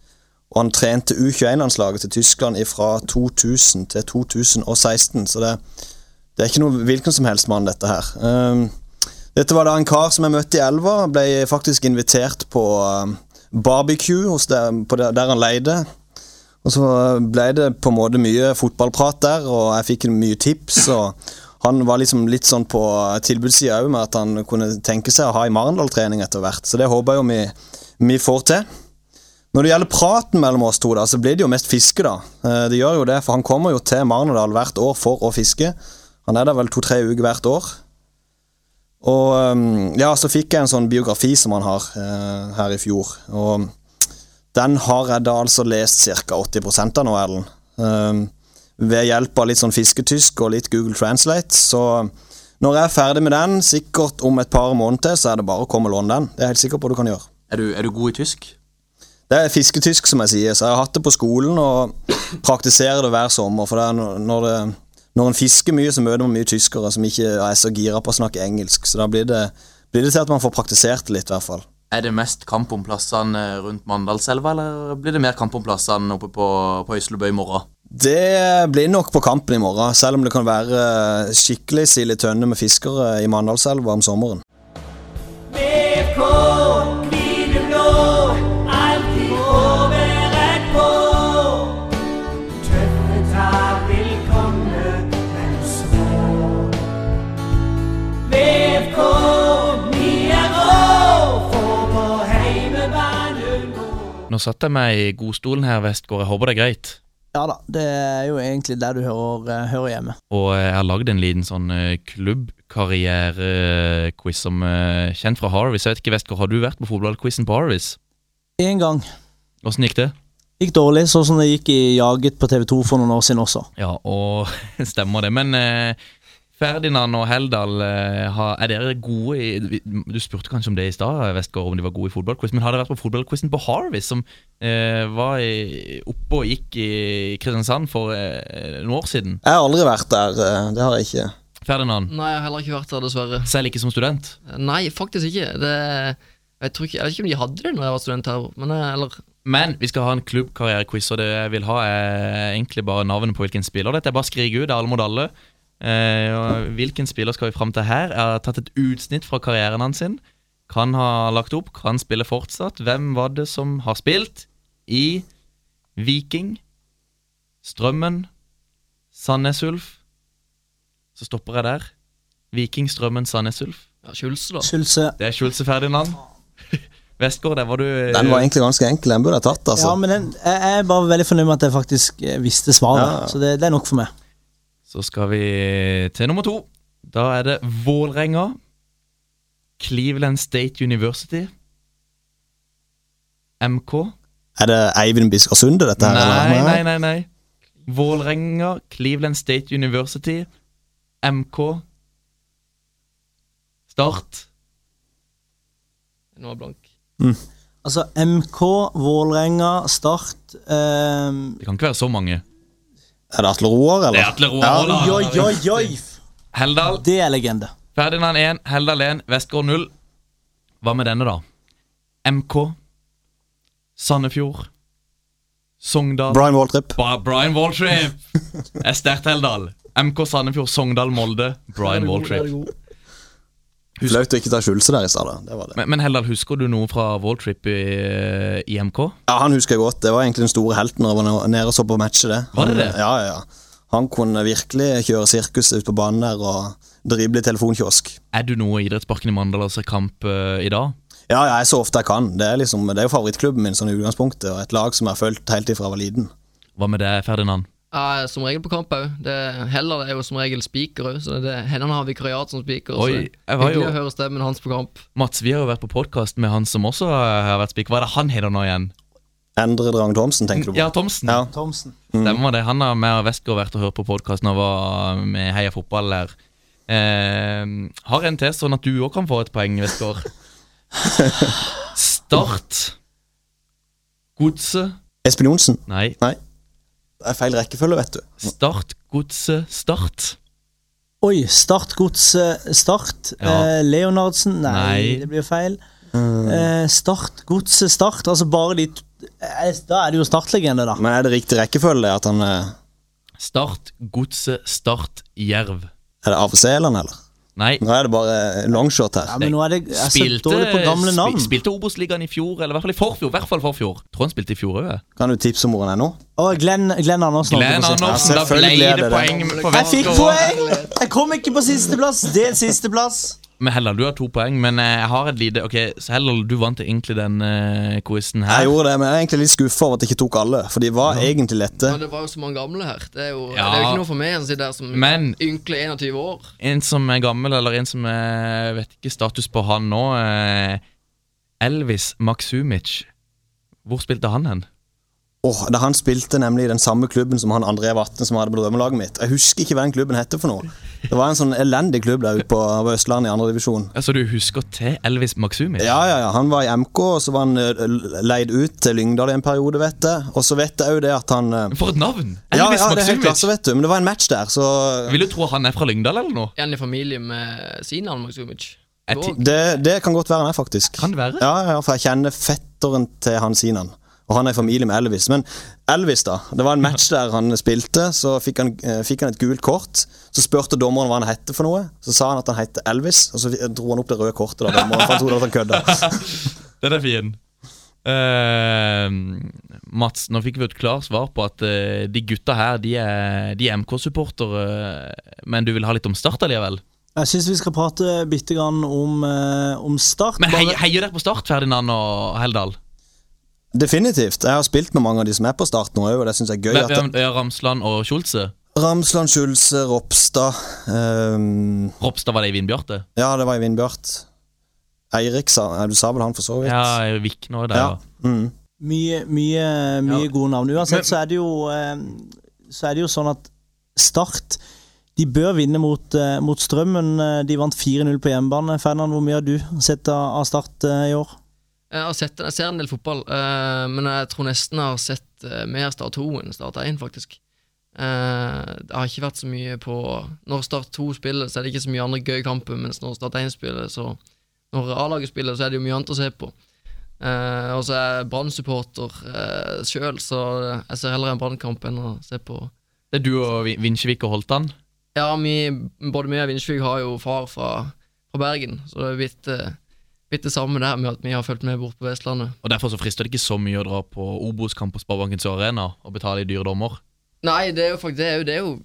Og han trente U21-landslaget til Tyskland fra 2000 til 2016, så det, det er ikke noe hvilken som helst mann, dette her. Um, dette var da en kar som jeg møtte i elva. Ble faktisk invitert på um, barbecue der, der han leide. Og så ble det på en måte mye fotballprat der, og jeg fikk mye tips. og Han var liksom litt sånn på tilbudssida òg, med at han kunne tenke seg å ha i Marendal-trening etter hvert. Så det håper jeg jo vi, vi får til. Når det gjelder praten mellom oss to, da, så blir det jo mest fiske. da. Eh, Det gjør jo det, for han kommer jo til Marendal hvert år for å fiske. Han er der vel to-tre uker hvert år. Og um, ja, så fikk jeg en sånn biografi som han har eh, her i fjor. Og den har jeg da altså lest ca. 80 av nå, Erlend. Eh, ved hjelp av litt sånn fisketysk og litt Google Translate. Så når jeg er ferdig med den, sikkert om et par måneder så er det bare å komme og låne den. Det er jeg helt sikker på du kan gjøre. Er du, er du god i tysk? Det er fisketysk, som jeg sier, så jeg har hatt det på skolen og praktiserer det hver sommer. For det er når, det, når en fisker mye, så møter man mye tyskere som ikke er så gira på å snakke engelsk. Så da blir det, blir det til at man får praktisert det litt, i hvert fall. Er det mest kamp om plassene rundt Mandalselva, eller blir det mer kamp om plassene oppe på, på Øyslebø i morgen? Det blir nok på kampen i morgen, selv om det kan være skikkelig sild i tønne med fiskere i Mandalselva om sommeren. Nå. Satte jeg meg i godstolen her, Vestgård. Jeg håper det er greit. Ja da, det er jo egentlig der du hører, eh, hører hjemme. Og jeg har lagd en liten sånn eh, klubbkarrierequiz som er kjent fra Harvis. Jeg vet ikke, Vestgård, har du vært på fotballquizen på Harvis? Én gang. Åssen gikk det? Gikk dårlig, sånn som det gikk i Jaget på TV2 for noen år siden også. Ja, og stemmer det. Men eh, Ferdinand og Heldal, eh, er dere gode i Du spurte kanskje om det i stad, Vestgård, om de var gode i fotballquiz. Men har dere vært på fotballquizen på Harvest, som eh, var i, oppe og gikk i Kristiansand for eh, noen år siden? Jeg har aldri vært der, eh, det har jeg ikke. Ferdinand? Nei, jeg har heller ikke vært der, dessverre. Selv ikke som student? Nei, faktisk ikke. Det, jeg, tror ikke jeg vet ikke om de hadde det når jeg var student her. Men, eller, Men vi skal ha en klubbkarrierequiz, og det jeg vil ha, er egentlig bare navnet på hvilken spiller. Dette er bare skrik ut, det er alle mot alle. Eh, hvilken spiller skal vi fram til her? Jeg har tatt et utsnitt fra karrieren hans. sin. Kan ha lagt opp, kan spille fortsatt. Hvem var det som har spilt i Viking, Strømmen, Sandnes Ulf? Så stopper jeg der. Viking, Strømmen, Sandnes Ulf. ja, Kjulse, da. Kjulse. Det er Kjulse Ferdinand. Vestgård, der var du Den var egentlig ganske enkel, den burde jeg tatt, altså. Ja, men den, jeg jeg er bare veldig fornøyd med at jeg faktisk eh, visste svaret. Ja. Så det, det er nok for meg. Så skal vi til nummer to. Da er det Vålrenga. Cleveland State University. MK. Er det Eivind Biskarsunde dette her? Nei, nei, nei. nei Vålrenga, Cleveland State University, MK. Start. Nå er blank. blank. Altså MK, Vålerenga, Start ehm, Det kan ikke være så mange. Er det Atle Roar, eller? Det er Atle Roar. Ja. Oi, oi, oi! Heldal. Det er legende. Ferdinand 1, Heldal 1, Vestgård 0. Hva med denne, da? MK. Sandefjord. Sogndal. Brian Waltrip. Ba Brian Waltrip! Er sterkt, Heldal. MK Sandefjord, Sogndal, Molde. Brian Waltrip. Flaut å ikke ta Skjulse der i stad. da. Det var det. Men, men Heldal, husker du noe fra Walltrip i, i MK? Ja, Han husker jeg godt. Det var egentlig den store helten når jeg var nede og så på matchet. det. Var det det? Ja, ja, ja. Han kunne virkelig kjøre sirkus ut på banen der og drible i telefonkiosk. Er du noe i Idrettsparken i Mandal og ser kamp uh, i dag? Ja, ja, jeg så ofte jeg kan. Det er, liksom, det er jo favorittklubben min sånn i utgangspunktet, og et lag som jeg har fulgt helt ifra jeg var liten. Hva med deg, Ferdinand? Er som regel på kamp òg. Heller er jo som regel spiker òg, så det hender han har vikariat som spiker. Oi, så jeg var Hyggelig jo- å høre stemmen hans på kamp. Mats, vi har jo vært på podkast med han som også har vært spiker. Hva er det han heter nå igjen? Endre Drang Thomsen, tenker du på? Ja, Thomsen. Ja. Thomsen. Stemmer det. Han har med Westgård vært og hørt på podkast når han var med Heia fotball der. Eh, har en til, sånn at du òg kan få et poeng, Westgård. Start. Godset. Espen Johnsen. Nei. Det er feil rekkefølge, vet du. Start, Godset, Start. Oi, Start Godset Start. Ja. Eh, Leonardsen. Nei, Nei. det blir feil. Eh, start Godset Start. Altså bare de eh, Da er det jo startlegende, da. Men er det riktig rekkefølge? At han eh, Start, Godset, Start, Jerv. Er det AFC-land, eller? Nei. Nå er det bare longshot her. Ja, men nå er det jeg Spilte, dårlig på gamle navn. spi- spilte Obos-ligaen i fjor, eller i hvert fall i forfjor. Hvert fall forfjor. Tror han spilte i fjor òg. Kan du tipse om hvor han er nå? Å, Glenn, Glenn Andersen. Glenn Andersen. Andersen, da ble det det. poeng Jeg fikk poeng! Jeg kom ikke på sisteplass. Delt sisteplass. Men Helland, du har to poeng, men eh, jeg har et lite Ok, så Helland, du vant egentlig den uh, quizen her. Jeg gjorde det, men jeg er egentlig litt skuffa over at jeg ikke tok alle. For de var egentlig lette. Men det var jo så mange gamle her. Det er jo, Ja. det er jo ikke noe for meg som sitter der som Men- ynkle 21 år. En som er gammel, eller en som er, vet ikke status på han nå. eh, Elvis Maksumic. Hvor spilte han hen? Åh, da Han spilte nemlig i den samme klubben som han André Vatne som hadde på drømmelaget mitt. Jeg husker ikke hva den klubben heter for noe. Det var en sånn elendig klubb der ute på på Østlandet i andredivisjon. Altså, du husker til Elvis Maxumi? Ja, ja, ja. Han var i MK, og så var han eh, leid ut til Lyngdal i en periode, vet jeg. Og så vet jeg òg det at han eh, For et navn! Ja, Elvis ja, det er helt klasse, vet du. Men det var en match der, så Vil du tro han er fra Lyngdal eller noe? Er han i familie med Sinan Maksumic? Er Det, det kan godt være han er, faktisk. Kan det være? Ja, ja, for jeg kjenner fetteren til han Sinan. Og han er i familie med Elvis. Men Elvis, da. Det var en match der han spilte. Så fikk han, eh, fikk han et gult kort. Så spurte dommeren hva han hette for noe. Så sa han at han het Elvis, og så dro han opp det røde kortet. da dommeren, for han trodde at han kødda. Den er fin. Uh, Mats, nå fikk vi et klart svar på at uh, de gutta her De er, de er MK-supportere, men du vil ha litt om Start allikevel? Jeg syns vi skal prate bitte grann om, eh, om Start. Men heier dere på Start, Ferdinand og Heldal? Definitivt. Jeg har spilt med mange av de som er på start nå òg, og det syns jeg er gøy. Hvem- At hvem- ja, Ramsland og Skjolse? Ramsland, Skjulse, Ropstad um... Ropstad var det i Vindbjarte? Ja, det var i Vindbjart. Eirik sa Du sa vel han for så vidt? Ja, Vikne og der. Ja. Ja. Mm. Mye, mye, mye Ja. gode navn. Uansett Men- så er det jo eh, Så er det jo sånn at Start de bør vinne mot, eh, mot Strømmen. Eh, De vant 4-0 på hjemmebane. Ferdinand, hvor mye har du sett av, av Start eh, i år? Jeg har sett, jeg ser en del fotball, uh, men jeg tror nesten jeg har sett uh, mer Start 2 enn Start 1, faktisk. Uh, det har ikke vært så mye på Når Start 2 spiller, så er det ikke så mye andre gøye kamper, mens når Start 1 spiller, så Når A-laget spiller, så er det jo mye annet å se på. Uh, og så er jeg Brann-supporter uh, sjøl, så jeg ser heller en Brann-kamp enn å se på Det er du og Vin- Vinsjevik og Holtan? Ja, vi, både vi og Vinsjevik har jo far fra, fra Bergen, så det er blitt, eh, blitt det samme der med at vi har fulgt med bort på Vestlandet. Og Derfor så frister det ikke så mye å dra på Obos-kamp på Sparebankens Arena og betale i dyre dommer. Nei, det er jo faktisk det er jo, det er jo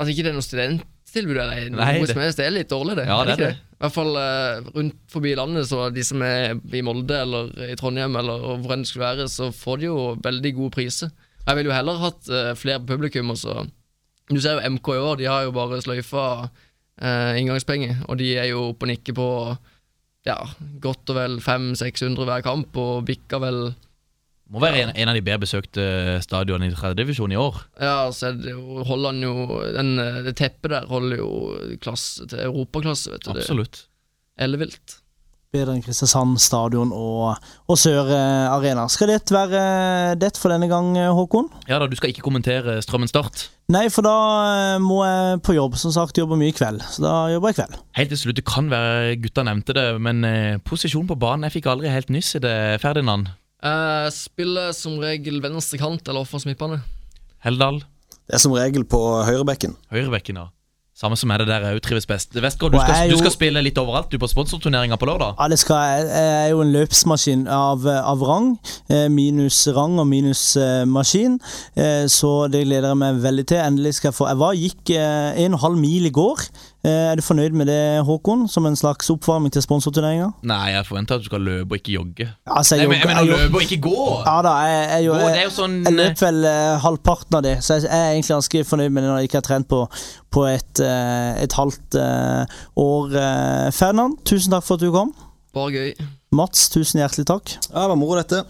Altså ikke det er noe studenttilbud eller noe Nei, det- som helst, det er litt dårlig, det. Ja, det er ikke det. I hvert fall uh, rundt forbi landet, så de som er i Molde eller i Trondheim eller hvor enn det skulle være, så får de jo veldig gode priser. Jeg ville jo heller hatt uh, flere publikum, og så Du ser jo MK i år, de har jo bare sløyfa uh, inngangspenger, og de er jo oppe og nikker på ja, godt og vel 500-600 hver kamp, og bikker vel Må være en, en av de bedre besøkte stadionene i tredjedivisjon i år. Ja, så er det jo, holder han jo den, eh, Det teppet der holder jo klasse til europaklasse, vet du. Absolutt. Ellevilt. Bedre enn Kristiansand stadion og, og Sør eh, Arena. Skal det være det for denne gang, eh, Håkon? Ja da, Du skal ikke kommentere Strømmen Start. Nei, for da eh, må jeg på jobb. Som sagt, jobber mye i kveld. Så da jobber jeg i kveld. Helt til slutt, det kan være gutta nevnte det, men eh, posisjon på banen Jeg fikk aldri helt nyss i det, Ferdinand. Jeg spiller som regel venstre kant eller offensiv midtbane. Heldal. Det er som regel på høyrebekken. Høyrebekken, ja. Samme som er det der òg trives best. Vestgård, du skal, jo, du skal spille litt overalt, du, på sponsorturneringa på lørdag. Ja, det skal jeg. Jeg er jo en løpsmaskin av, av rang. eh, Minus rang og minus eh, maskin. Eh, Så det gleder jeg meg veldig til. Endelig skal jeg få Jeg var, gikk en og en halv mil i går. Eh, Er du fornøyd med det, Håkon? Som en slags oppvarming til sponsorturneringa? Nei, jeg forventer at du skal løpe og ikke jogge. Altså, Nei, men, jeg mener løpe og ikke gå! Ja da, jeg, jeg, jeg, jeg, jeg er jo sånn jeg løp vel eh, halvparten av det, så jeg, jeg er egentlig ganske fornøyd med det når jeg ikke har trent på, på et, eh, et halvt eh, år. eh. Ferdinand, tusen takk for at du kom. Bare gøy. Mats, tusen hjertelig takk. Ja, det var moro, dette.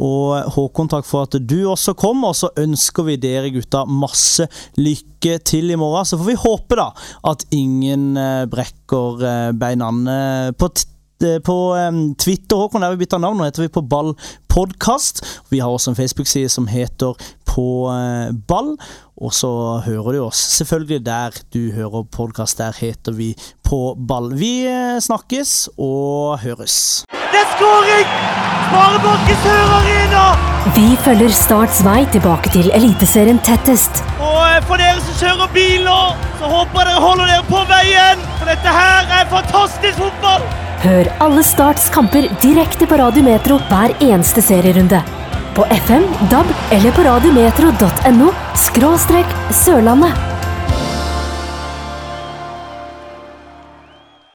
Og Håkon, takk for at du også kom, og så ønsker vi dere gutta masse lykke til i morgen. Så får vi håpe da at ingen eh, brekker eh, beina på, eh, på Twitter, Håkon, der vi bytta navn. Nå heter vi på Ball podkast. Vi har også en Facebook-side som heter På ball. Og så hører du oss selvfølgelig der du hører podkast. Der heter vi På ball. Vi snakkes og høres. Er skåring! Sparebank i Sør Arena! Vi følger Starts vei tilbake til Eliteserien tettest. Og eh, for dere som kjører bil nå, så håper jeg dere holder dere på veien. For dette her er fantastisk fotball! Hør alle Starts kamper direkte på Radio Metro hver eneste serierunde. På FM, DAB eller på radiometro.no skråstrek Sørlandet.